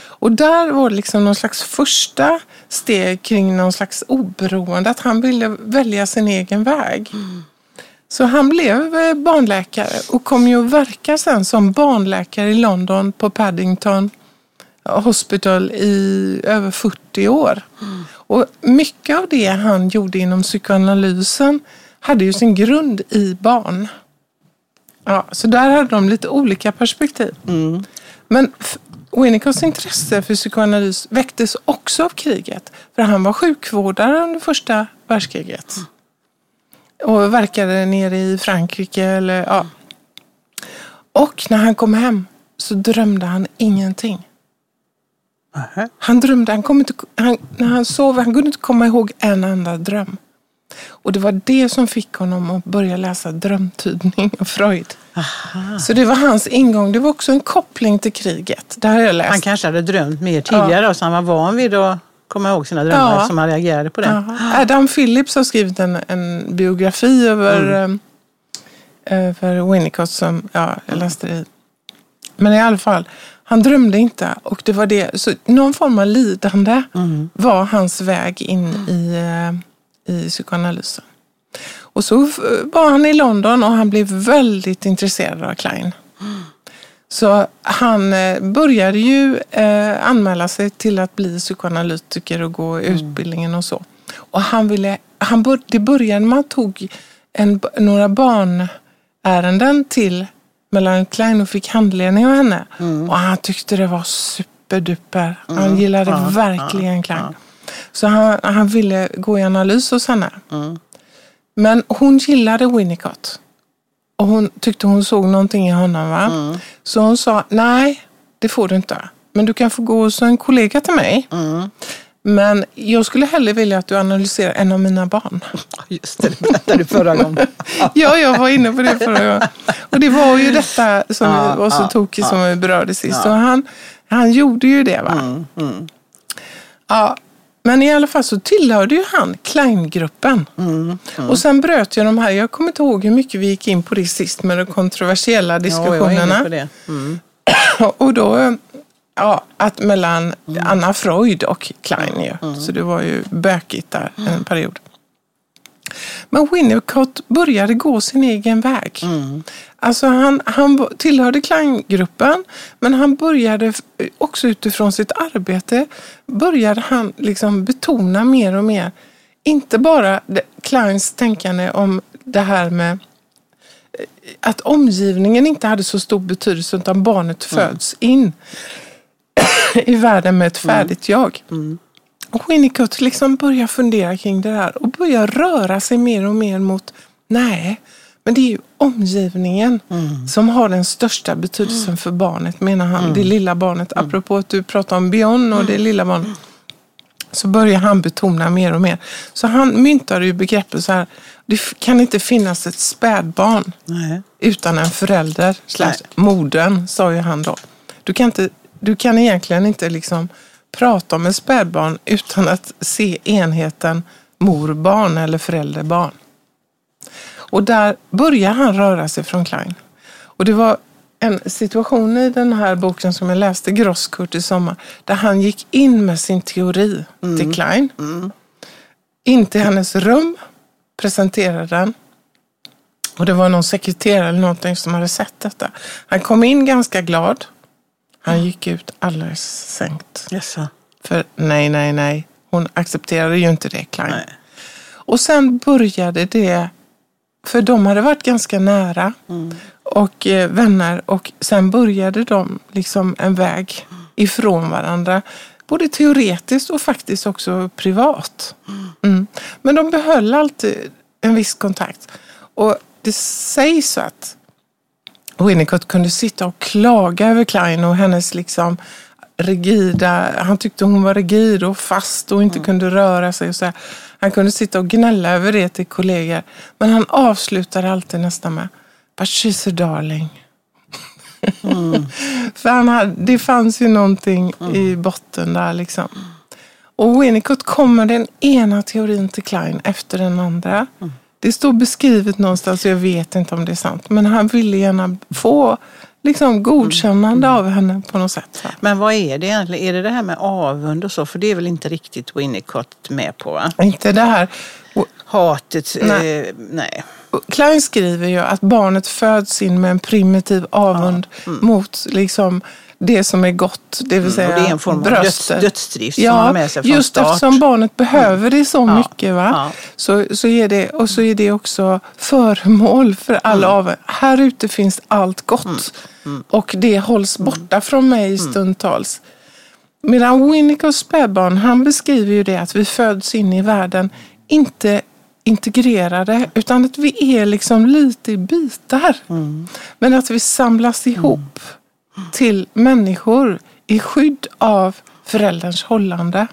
Och där var det liksom någon slags första steg kring någon slags oberoende. Att han ville välja sin egen väg. Så han blev eh, barnläkare och kom ju att verka sen som barnläkare i London på Paddington Hospital i över 40 år. Och mycket av det han gjorde inom psykoanalysen hade ju sin grund i barn. Ja, så där hade de lite olika perspektiv. Men f- Winnicotts intresse för psykoanalys väcktes också av kriget. För han var sjukvårdare under första världskriget. Och verkade nere i Frankrike. Eller, ja. Och när han kom hem så drömde han ingenting. Nähä. Han drömde, han kom inte, han, när han sov, han kunde inte komma ihåg en enda dröm. Och det var det som fick honom att börja läsa drömtydning och Freud. Så det var hans ingång. Det var också en koppling till kriget. Det har jag läst. Han kanske hade drömt mer tidigare så han var van vid att komma ihåg sina drömmar Ja. som han reagerade på det. Ja. Adam Phillips har skrivit en, en biografi över, Mm. eh, över Winnicott som ja, jag läste i. Men i alla fall, han drömde inte. Och det var det, så någon form av lidande Mm. var hans väg in i, eh, i psykoanalysen. Och så f- var han i London och han blev väldigt intresserad av Klein. Så han eh, började ju eh, anmäla sig till att bli psykoanalytiker och gå utbildningen och så. Och han ville han bör, det började med att han tog en, några barnärenden till Melanie Klein och fick handledning av henne. Mm. Och han tyckte det var superduper. Han gillade Ja, verkligen ja, Klein. ja. Så han, han ville gå i analys hos henne. Mm. Men hon gillade Winnicott. Och hon tyckte hon såg någonting i honom. Va? Mm. Så hon sa, nej det får du inte. Men du kan få gå hos en kollega till mig. Mm. Men jag skulle hellre vilja att du analyserar en av mina barn. Just det, det berättade du förra gången. Ja, jag var inne på det förra gången. Och det var ju detta som Ja, var så ja, tokigt som vi berörde sist. Ja. Och han, han gjorde ju det. va? Mm, mm, Ja, men i alla fall så tillhörde ju han Kleingruppen. mm, mm. Och sen bröt ju de här, jag kommer inte ihåg hur mycket vi gick in på det sist med de kontroversiella Ja, diskussionerna. det. Mm. Och då, ja, att mellan Anna Freud och Klein ju. Så det var ju bökigt där en period. Men Winnicott började gå sin egen väg. Mm. Alltså han, han tillhörde Kleingruppen, men han började också utifrån sitt arbete började han liksom betona mer och mer, inte bara Kleins tänkande om det här med eh, att omgivningen inte hade så stor betydelse utan barnet föds in i världen med ett färdigt jag. Och Winnicott liksom börjar fundera kring det där och börjar röra sig mer och mer mot, nej, men det är ju omgivningen som har den största betydelsen för barnet, menar han. Det lilla barnet, apropå att du pratar om Björn och det lilla barnet. Så börjar han betona mer och mer. Så han myntade ju begreppet så här, det kan inte finnas ett spädbarn Nej. utan en förälder, slash modern, sa ju han då. Du kan, inte, du kan egentligen inte liksom prata om en spädbarn utan att se enheten mor-barn eller förälder-barn. Och där börjar han röra sig från Klein. Och det var en situation i den här boken som jag läste, Grosskurt i sommar, där han gick in med sin teori till Klein. In till hennes rum, presenterade den. Och det var någon sekreterare eller någonting som hade sett detta. Han kom in ganska glad. Han gick ut alldeles sänkt. Jaså? För nej, nej, nej. Hon accepterade ju inte det, Klein. Nej. Och sen började det, för de hade varit ganska nära och eh, vänner och sen började de liksom en väg ifrån varandra. Både teoretiskt och faktiskt också privat. Mm. Men de behöll alltid en viss kontakt. Och det sägs att Winnicott kunde sitta och klaga över Klein och hennes liksom rigida, han tyckte hon var rigid och fast och inte kunde röra sig. Och så här. Han kunde sitta och gnälla över det till kollegor. Men han avslutade alltid nästan med But she's a darling. För han hade, det fanns ju någonting i botten där liksom. Och Winnicott kommer den ena teorin till Klein efter den andra. Det står beskrivet någonstans, jag vet inte om det är sant. Men han ville gärna få liksom, godkännande av henne på något sätt. va. Men vad är det egentligen? Är det det här med avund och så? För det är väl inte riktigt Winnicott med på? Va? Inte det här. Hatet? Nej. Eh, nej. Klein skriver ju att barnet föds in med en primitiv avund mot liksom det som är gott, det vill säga Mm. Det är en form av döds, dödsdrift som Ja, man har med sig från just start. eftersom barnet behöver det så Ja, mycket. Va? ja. Så, så är det, och så är det också föremål för all Mm. avund. Här ute finns allt gott. Och det hålls borta från mig Mm. stundtals. Medan Winnicotts spädbarn, han beskriver ju det att vi föds in i världen, inte integrerade, utan att vi är liksom lite i bitar. Men att vi samlas ihop till människor i skydd av förälderns hållande.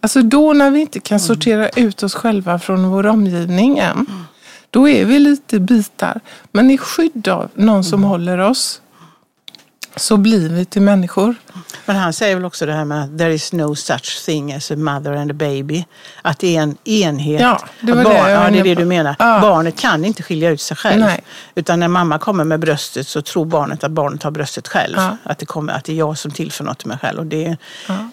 Alltså då när vi inte kan sortera ut oss själva från vår omgivning än, då är vi lite bitar. Men i skydd av någon som håller oss så blir vi till människor. Men han säger väl också det här med there is no such thing as a mother and a baby. Att det är en enhet. Ja, det Att var det jag var ja, det är det du menar. Ja. Barnet kan inte skilja ut sig själv. Nej. Utan när mamma kommer med bröstet så tror barnet att barnet har bröstet själv. Ja. Att, det kommer, att det är jag som tillför något till mig själv. Och, det,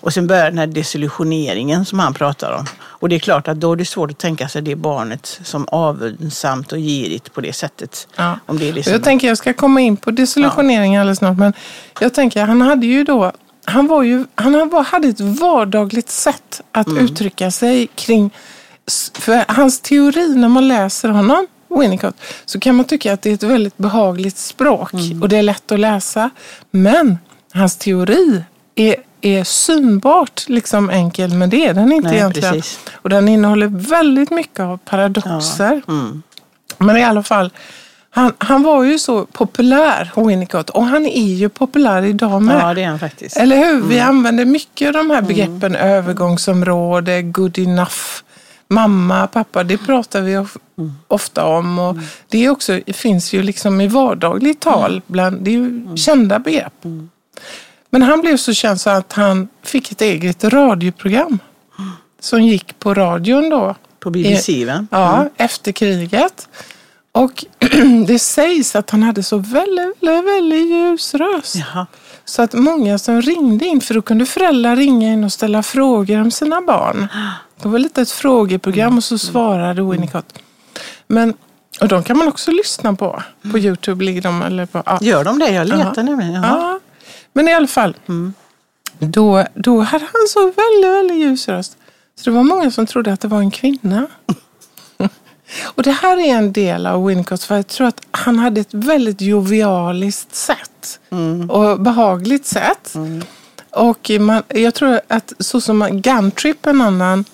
och sen börjar den här desillusioneringen som han pratar om. Och det är klart att då är det svårt att tänka sig det barnet som avundsamt och girigt på det sättet. Om det är liksom, Jag tänker jag ska komma in på desillusionering alldeles snart. Men jag tänker han hade ju då, han, var ju, han hade ett vardagligt sätt att Mm. uttrycka sig kring för hans teori när man läser honom, Winnicott, så kan man tycka att det är ett väldigt behagligt språk Mm. och det är lätt att läsa. Men hans teori är, är synbart liksom enkel, men det är den inte Nej, egentligen. precis. Och den innehåller väldigt mycket av paradoxer. Mm. Men i alla fall, han, han var ju så populär, Winnicott, och han är ju populär idag med. Ja, det är han faktiskt. Eller hur? Vi använder mycket av de här begreppen övergångsområde, good enough, mamma, pappa. Det pratar vi of- ofta om. Och det, är också, finns ju liksom i vardagligt tal. Bland, det är ju kända begrepp. Men han blev så känd så att han fick ett eget radioprogram. Som gick på radion då. På BBC, va? Ja, efter kriget. Och det sägs att han hade så väldigt, väldigt, väldigt ljus röst. Jaha. Så att många som ringde in, för då kunde föräldrar ringa in och ställa frågor om sina barn. Det var lite ett frågeprogram och så svarade Winnicott. Men, och de kan man också lyssna på. På Youtube ligger de. Eller på, ja. Gör de det? Jag letar nämligen. Ja, men i alla fall. Då, då hade han så väldigt, väldigt ljus röst. Så det var många som trodde att det var en kvinna. Och det här är en del av Winnicott. För jag tror att han hade ett väldigt jovialiskt sätt. Och behagligt sätt. Och man, jag tror att så som Guntrip, en annan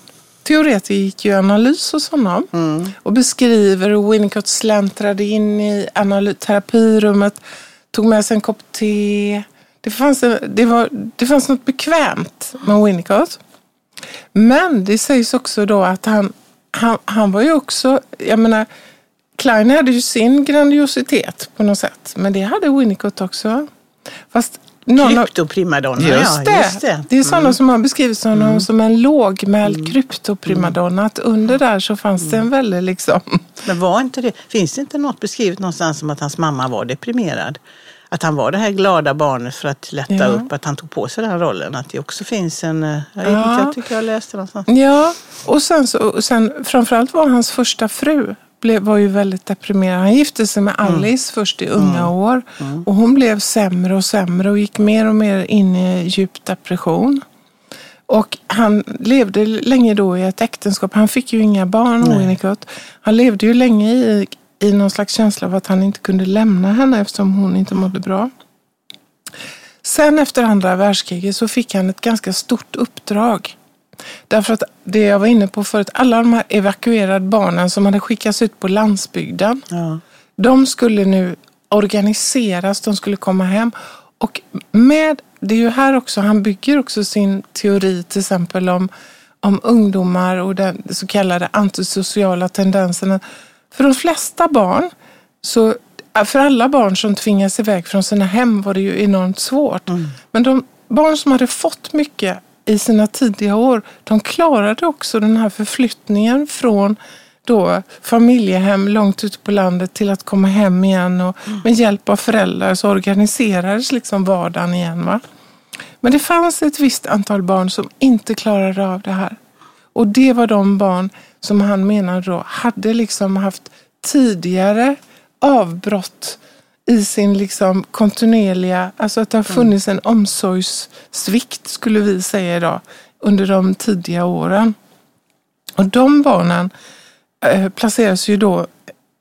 teoretiker, gick ju analys hos honom. Och beskriver hur Winnicott släntrade in i terapirummet. Tog med sig en kopp te. Det fanns, det, var, det fanns något bekvämt med Winnicott. Men det sägs också då att han, han, han var ju också, jag menar, Klein hade ju sin grandiositet på något sätt. Men det hade Winnicott också. Fast någon Kryptoprimadonna, Just, ja. det. Just det. det är sådana som har beskrivit honom som en lågmäld kryptoprimadonna. Att under där så fanns det en väldigt liksom... Men var inte det, finns det inte något beskrivet någonstans om att hans mamma var deprimerad? Att han var det här glada barnet för att lätta Ja. upp, att han tog på sig den rollen. Att det också finns en, eh, jag vet Ja. jag tycker jag läste någonstans. Ja, och sen, så, och sen framförallt var hans första fru blev, var ju väldigt deprimerad. Han gifte sig med Alice först i unga år. Och hon blev sämre och sämre och gick mer och mer in i djup depression. Och han levde länge då i ett äktenskap. Han fick ju inga barn. Winnicott. Han levde ju länge i, i någon slags känsla av att han inte kunde lämna henne eftersom hon inte mådde bra. Sen efter andra världskriget så fick han ett ganska stort uppdrag. Därför att det jag var inne på förut, alla de här evakuerade barnen som hade skickats ut på landsbygden. Ja. De skulle nu organiseras, de skulle komma hem. Och med, det är ju här också, han bygger också sin teori till exempel om, om ungdomar och den så kallade antisociala tendenserna. För de flesta barn, så, för alla barn som tvingas iväg från sina hem var det ju enormt svårt. Men de barn som hade fått mycket i sina tidiga år, de klarade också den här förflyttningen från då familjehem långt ute på landet till att komma hem igen och med hjälp av föräldrar så organiserades liksom vardagen igen. Va? Men det fanns ett visst antal barn som inte klarade av det här. Och det var de barn som han menar då hade liksom haft tidigare avbrott i sin liksom kontinuerliga, alltså att det har funnits en omsorgssvikt skulle vi säga idag under de tidiga åren. Och de barnen eh, placeras ju då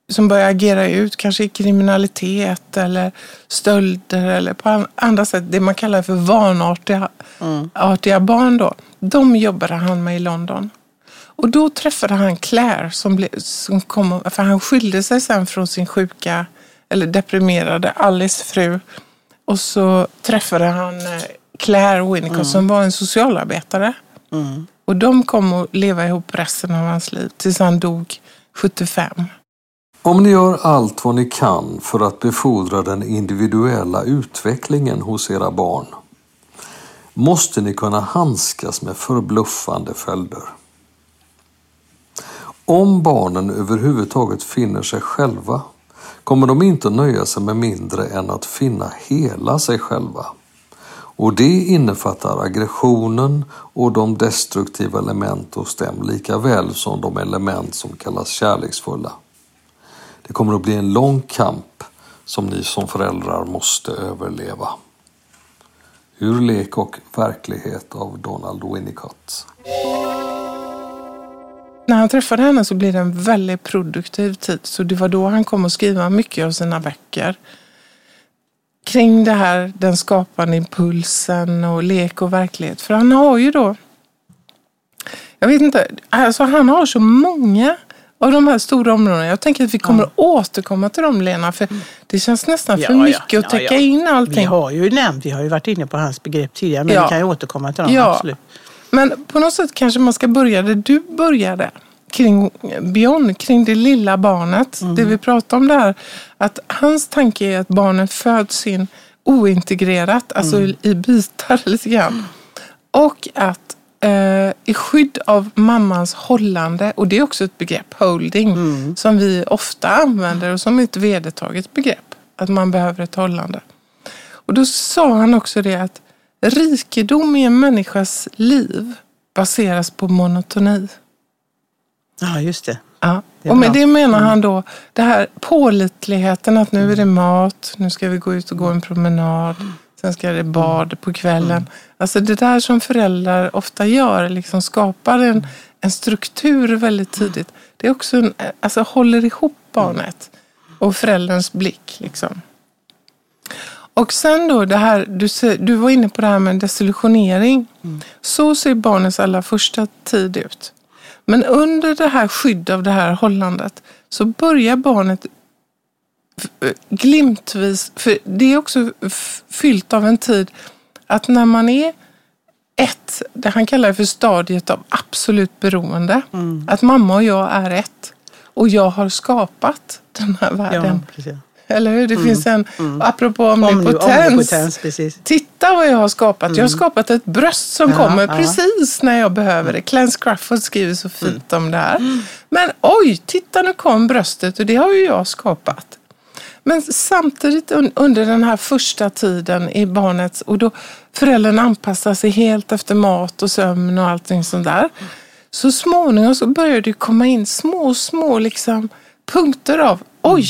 som börjar agera ut, kanske i kriminalitet eller stölder eller på an- andra sätt, det man kallar för vanartiga artiga barn då. De jobbade han med i London. Och då träffade han Claire som, blev, som kom, för han skilde sig sen från sin sjuka eller deprimerade Alice fru. Och så träffade han eh, Claire Winnicott som var en socialarbetare. Och de kom att leva ihop resten av hans liv tills han dog 75. Om ni gör allt vad ni kan för att befordra den individuella utvecklingen hos era barn måste ni kunna handskas med förbluffande följder. Om barnen överhuvudtaget finner sig själva kommer de inte att nöja sig med mindre än att finna hela sig själva. Och det innefattar aggressionen och de destruktiva element hos dem lika väl som de element som kallas kärleksfulla. Det kommer att bli en lång kamp som ni som föräldrar måste överleva. Ur lek och verklighet av Donald Winnicott när han träffade henne så blev det en väldigt produktiv tid. Så det var då han kom att skriva mycket av sina böcker. Kring det här, den skapande impulsen och lek och verklighet. För han har ju då, jag vet inte, alltså han har så många av de här stora områdena. Jag tänker att vi kommer att återkomma till dem Lena, för det känns nästan för Ja, ja, mycket att ja, täcka ja. in allting. Vi har ju nämnt, vi har ju varit inne på hans begrepp tidigare, men Ja. vi kan ju återkomma till dem. Ja. Absolut. Men på något sätt kanske man ska börja där du började. Kring Björn, kring det lilla barnet. Mm. Det vi pratade om där. Att hans tanke är att barnen föds in ointegrerat, alltså Mm. i bitar lite grann. Och att eh, i skydd av mammans hållande, och det är också ett begrepp, holding, Mm. som vi ofta använder och som är ett vedertaget begrepp. Att man behöver ett hållande. Och då sa han också det att rikedom i en människas liv baseras på monotoni. Ja, just det. Ja. Det Och med bra. det menar han då det här pålitligheten att nu är det mat, nu ska vi gå ut och gå en promenad, sen ska det bad på kvällen. Alltså det där som föräldrar ofta gör, liksom skapar en, en struktur väldigt tidigt. Det är också en, alltså håller ihop barnet och förälderns blick. Liksom. Och sen då det här, du, du var inne på det här med desillusionering. Så ser barnets allra första tid ut. Men under det här skydd av det här hållandet så börjar barnet glimtvis, för det är också fyllt av en tid att när man är ett, det han kallar för stadiet av absolut beroende. Att mamma och jag är ett. Och jag har skapat den här Ja, världen. precis. Eller hur? Det finns en, apropå Omni- omnipotens. Omnipotens, precis. Titta vad jag har skapat. Jag har skapat ett bröst som Ja, kommer ja. precis när jag behöver det. Clarence Crawford skriver så fint om det här. Men oj, titta nu kom bröstet och det har ju jag skapat. Men samtidigt un- under den här första tiden i barnets och då föräldern anpassar sig helt efter mat och sömn och allting sånt där. Så småningom så börjar det komma in små, små liksom punkter av oj,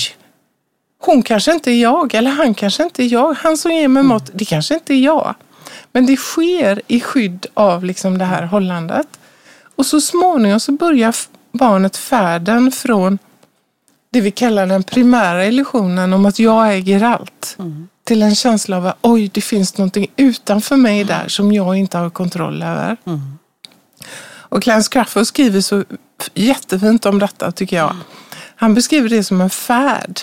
hon kanske inte är jag eller han kanske inte är jag. Han som ger mig mat, det kanske inte är jag. Men det sker i skydd av liksom det här hållandet. Och så småningom så börjar barnet färden från det vi kallar den primära illusionen om att jag äger allt. Till en känsla av att oj, det finns någonting utanför mig där som jag inte har kontroll över. Och Clarence Crawford skriver så jättefint om detta tycker jag. Han beskriver det som en färd.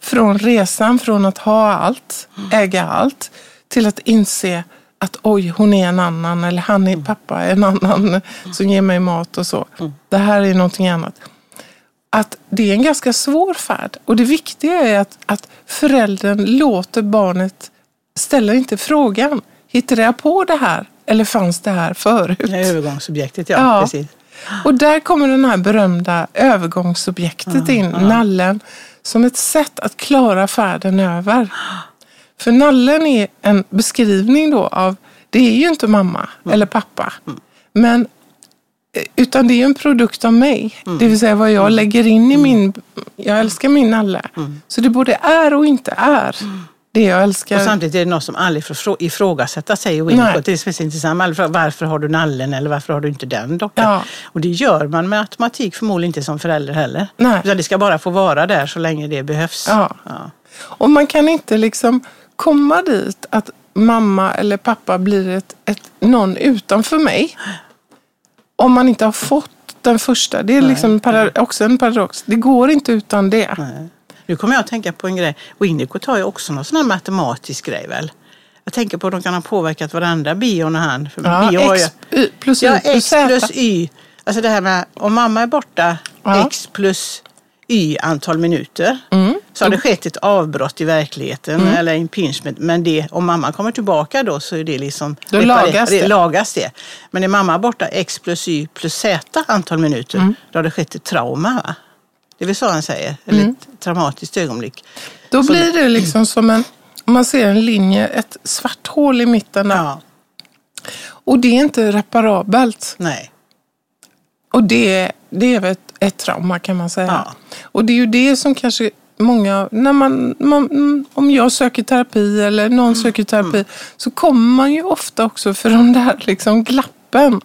Från resan från att ha allt, äga allt, till att inse att oj, hon är en annan eller han är pappa, en annan som ger mig mat och så. Det här är någonting annat. Att det är en ganska svår färd. Och det viktiga är att, att föräldern låter barnet, ställer inte frågan, hittade jag på det här eller fanns det här förut? Övergångsobjektet, ja. Ja. Precis. Och där kommer den här berömda övergångsobjektet in, nallen, som ett sätt att klara färden över. För nallen är en beskrivning då av, det är ju inte mamma eller pappa, men eh, utan det är en produkt av mig. Det vill säga vad jag lägger in i min, jag älskar min nalle. Så det både är och inte är det jag älskar. Och samtidigt är det något som aldrig får frå- ifrågasätta sig och Nej. Det är speciellt. Aldrig fråga, Varför har du nallen eller varför har du inte den dockan? Ja. Och det gör man med automatik förmodligen inte som förälder heller. Nej. Utan det ska bara få vara där så länge det behövs. Ja. Ja. Och man kan inte liksom komma dit att mamma eller pappa blir ett, ett, någon utanför mig. Om man inte har fått den första. Det är liksom para, också en paradox. Det går inte utan det. Nej. Nu kommer jag att tänka på en grej. Winnicott har ju också någon sån här matematisk grej väl? Jag tänker på att de kan ha påverkat varandra, bion och han. För Ja, Bio har ju- X y, plus Ja, Y plus X plus Y. Alltså det här med om mamma är borta Ja. X plus Y antal minuter. Mm. Så har det skett ett avbrott i verkligheten eller impingement. Men det, om mamma kommer tillbaka då så är det liksom... Då lagas det. lagas det. Men är mamma borta X plus Y plus Z antal minuter, Mm. då har det skett ett trauma. Va? Det är väl så han säger, eller ett traumatiskt ögonblick. Då Så blir det liksom som en, man ser en linje, ett svart hål i mitten. där. Ja, Och det är inte reparabelt. nej. Och det, det är väl ett, ett trauma kan man säga. Ja. Och det är ju det som kanske många, när man, man, mm, om jag söker terapi eller någon söker terapi, så kommer man ju ofta också för de där liksom glappen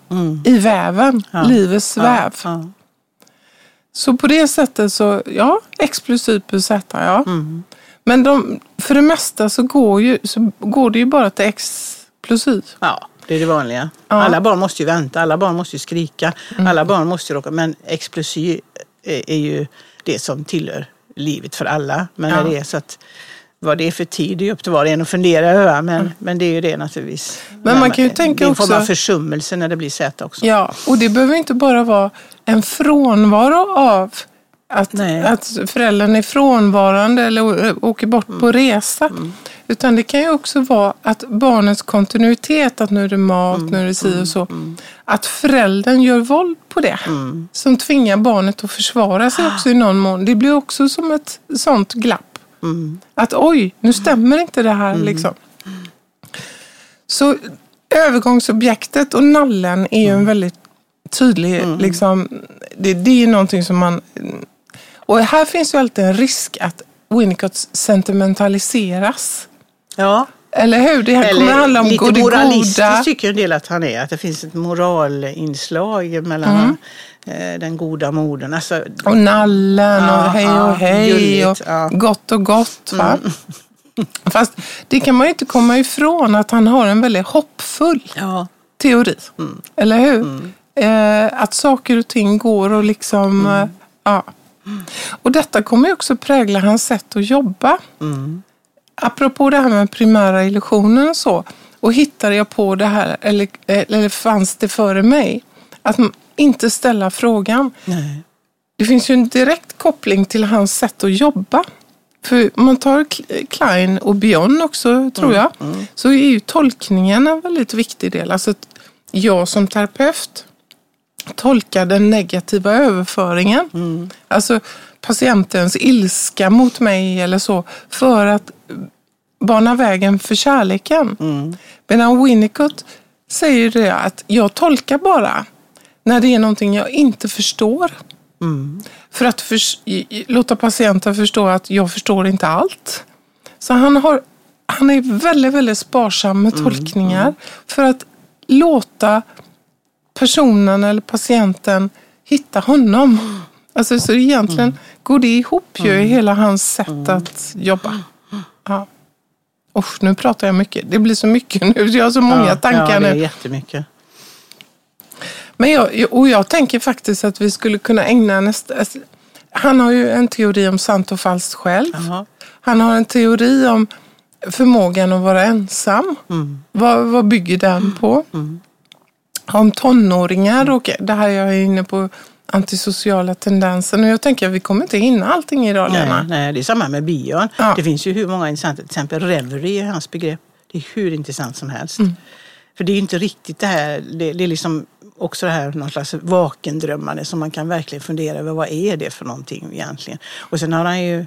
i väven, Ja. livets väv. Ja. Så på det sättet så, ja, X plus Y plus Z, ja. Mm. Men de, för det mesta så går, ju, så går det ju bara till X plus Y. Ja, det är det vanliga. Ja. Alla barn måste ju vänta, alla barn måste ju skrika, alla barn måste ju råka... Men X plus Y är, är ju det som tillhör livet för alla. Men Ja. när det är så att vad det är för tid det är upp till var och en att fundera över. Men, men det är ju det naturligtvis. Men man kan ju tänka det är en form av också- försummelse när det blir Z också. Ja, och det behöver inte bara vara en frånvaro av att, Nej. att föräldern är frånvarande eller åker bort på resa. Utan det kan ju också vara att barnets kontinuitet, att nu är det mat, nu är det si och så. Att föräldern gör våld på det. Som tvingar barnet att försvara sig också i någon mån. Det blir också som ett sånt glapp. Att oj, nu stämmer inte det här liksom. Så övergångsobjektet och nallen är ju en väldigt tydlig, liksom, det, det är någonting som man... Och här finns ju alltid en risk att Winnicott sentimentaliseras. Ja. Eller hur? Det här kommer handla om lite det goda. tycker en del att han är. Att det finns ett moralinslag mellan Mm. eh, den goda modern. Alltså, Och nallen Ja, och hej ja, och hej gulligt, och ja. Mm. gott och gott. Va? Fast det kan man ju inte komma ifrån att han har en väldigt hoppfull ja. teori. Mm. Eller hur? Eh, att saker och ting går och liksom... Mm. Eh, ja. Och detta kommer ju också prägla hans sätt att jobba. Mm. Apropå det här med primära illusionen och så. Och hittade jag på det här, eller, eller fanns det före mig? Att inte ställa frågan. Nej. Det finns ju en direkt koppling till hans sätt att jobba. För man tar Klein och Björn också, tror jag, så är ju tolkningen en väldigt viktig del. Alltså att jag som terapeut tolkar den negativa överföringen. Alltså patientens ilska mot mig eller så, för att bana vägen för kärleken. Medan Winnicott säger det att jag tolkar bara när det är någonting jag inte förstår. För att för, låta patienten förstå att jag förstår inte allt. Så han, har, han är väldigt, väldigt sparsam med tolkningar för att låta personen eller patienten hitta honom. Alltså, så egentligen går det ihop ju i hela hans sätt att jobba. Ja. Usch, nu pratar jag mycket. Det blir så mycket nu. Jag har så många ja, tankar ja, det är nu. jättemycket. Men jag, och jag tänker faktiskt att vi skulle kunna ägna nästa... alltså, Han har ju en teori om sant och falskt själv. Jaha. Han har en teori om förmågan att vara ensam. Vad, vad bygger den på? Om tonåringar och det här jag är inne på antisociala tendenser. Och jag tänker att vi kommer inte hinna allting idag, Lena. Nej, nej, det är samma med Björn. Ja. Det finns ju hur många intressanta, till exempel reverie är hans begrepp. Det är hur intressant som helst. Mm. För det är ju inte riktigt det här, det, det är liksom också det här någon slags vakendrömmande som man kan verkligen fundera över vad är det för någonting egentligen. Och sen har han ju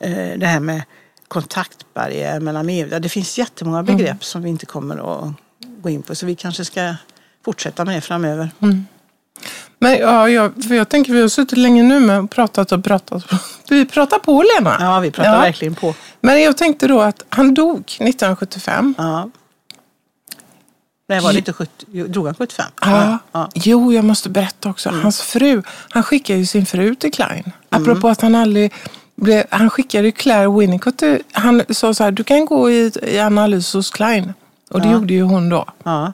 eh, det här med kontaktbarriär mellan medvetna. Det finns jättemånga Mm. begrepp som vi inte kommer att gå in på så vi kanske ska fortsätta med det framöver. Men ja, jag, jag tänker vi har suttit länge nu med och pratat och pratat. Vi pratar på, Lena. Ja, vi pratar Ja. verkligen på. Men jag tänkte då att han dog 1975. Ja. Nej, var det inte 70, jo, drog han 75? Ja. ja. Jo, jag måste berätta också. Hans fru, han skickade ju sin fru till Klein. Apropå att han aldrig blev, han skickade ju Claire Winnicott till, han sa så här, du kan gå i, i analys hos Klein. Och det Ja. gjorde ju hon då. ja.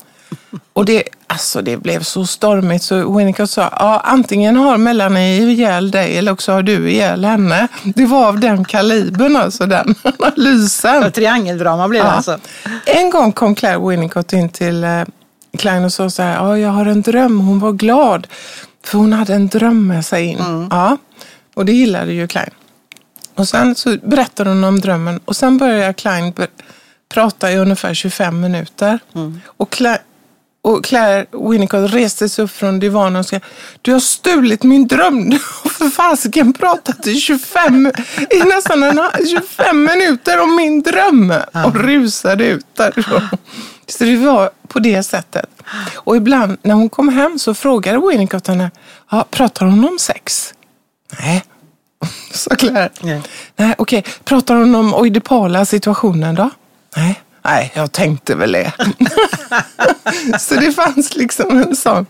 Och det, alltså det blev så stormigt så Winnicott sa, ja antingen har Melanie ihjäl dig eller också har du ihjäl henne. Det var av den kalibern alltså, den analysen. Ja, Triangeldrama blev det Ja. alltså. En gång kom Claire Winnicott in till eh, Klein och sa så här, ja, jag har en dröm. Hon var glad för hon hade en dröm med sig in. Ja, och det gillade ju Klein. Och sen så berättade hon om drömmen och sen började Klein prata i ungefär 25 minuter. Och Claire, och Claire Winnicott reste sig upp från divanen och sa Du har stulit min dröm. Du har för fasiken pratat i 25, i nästan en, 25 minuter om min dröm. Och rusade ut därifrån. Så det var på det sättet. Och ibland när hon kom hem så frågade Winnicott henne ja, Pratar hon om sex? Nej, sa Claire. Nej. Okej. Pratar hon om oidipala situationen då? Nej. Nej, jag tänkte väl det. så det fanns liksom en sån.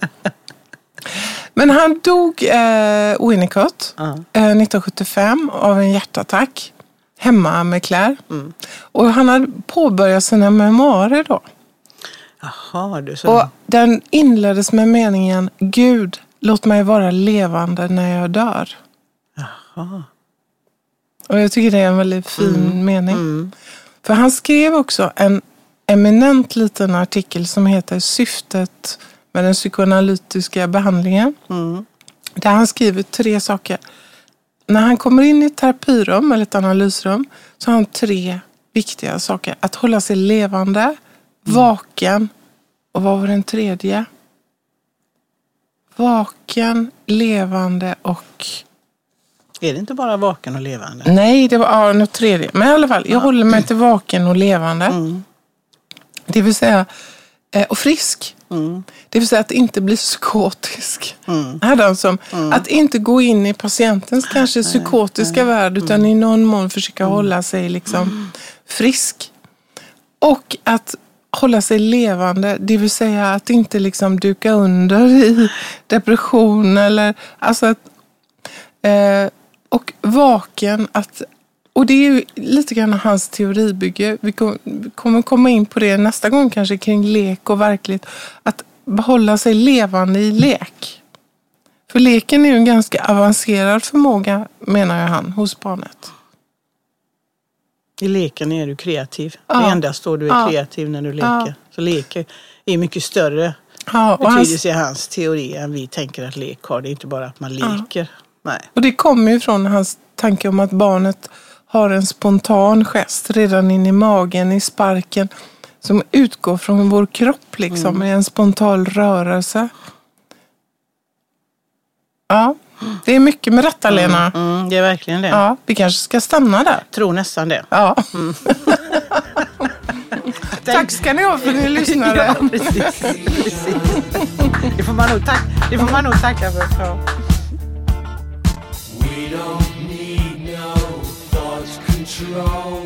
Men han dog, eh, Winnicott, Ja. eh, 1975 av en hjärtattack hemma med Claire. Mm. Och han hade påbörjat sina memoarer då. Jaha, du. Så. Och den inleddes med meningen Gud, låt mig vara levande när jag dör. Jaha. Och jag tycker det är en väldigt fin mening. Mm. För han skrev också en eminent liten artikel som heter Syftet med den psykoanalytiska behandlingen. Mm. Där han skriver tre saker. När han kommer in i ett terapirum eller ett analysrum så har han tre viktiga saker. Att hålla sig levande, vaken och vad var den tredje? Vaken, levande och... Är det inte bara vaken och levande? Nej, det var ja, något tredje. Men i alla fall, jag håller mig till vaken och levande. Mm. Det vill säga, eh, och frisk. Mm. Det vill säga att inte bli psykotisk. Mm. Han som, Att inte gå in i patientens kanske psykotiska värld utan Mm. i någon mån försöka hålla sig liksom frisk. Och att hålla sig levande, det vill säga att inte liksom duka under i depression eller alltså att, eh, och vaken att och det är ju lite grann hans teoribygge. Vi kom- vi kommer komma in på det nästa gång kanske kring lek och verklighet. Att behålla sig levande i lek. För leken är ju en ganska avancerad förmåga menar jag han hos barnet. I leken är du kreativ. Ja. Det är endast då du är Ja. kreativ när du leker. Ja. Så lek är mycket större Ja, och, hans, betydelse i hans teori än vi tänker att lek har. Det är inte bara att man leker. Nej. och det kommer ju från hans tanke om att barnet har en spontan gest redan in i magen, i sparken som utgår från vår kropp liksom, i en spontan rörelse. Ja, det är mycket med detta Lena. Mm, det är verkligen det. Ja, vi kanske ska stanna där. Tror nästan det. Ja. Tack ska ni ha för att ni lyssnade. ja, precis. precis. Det, får man nog tack, det får man nog tacka för. wrong.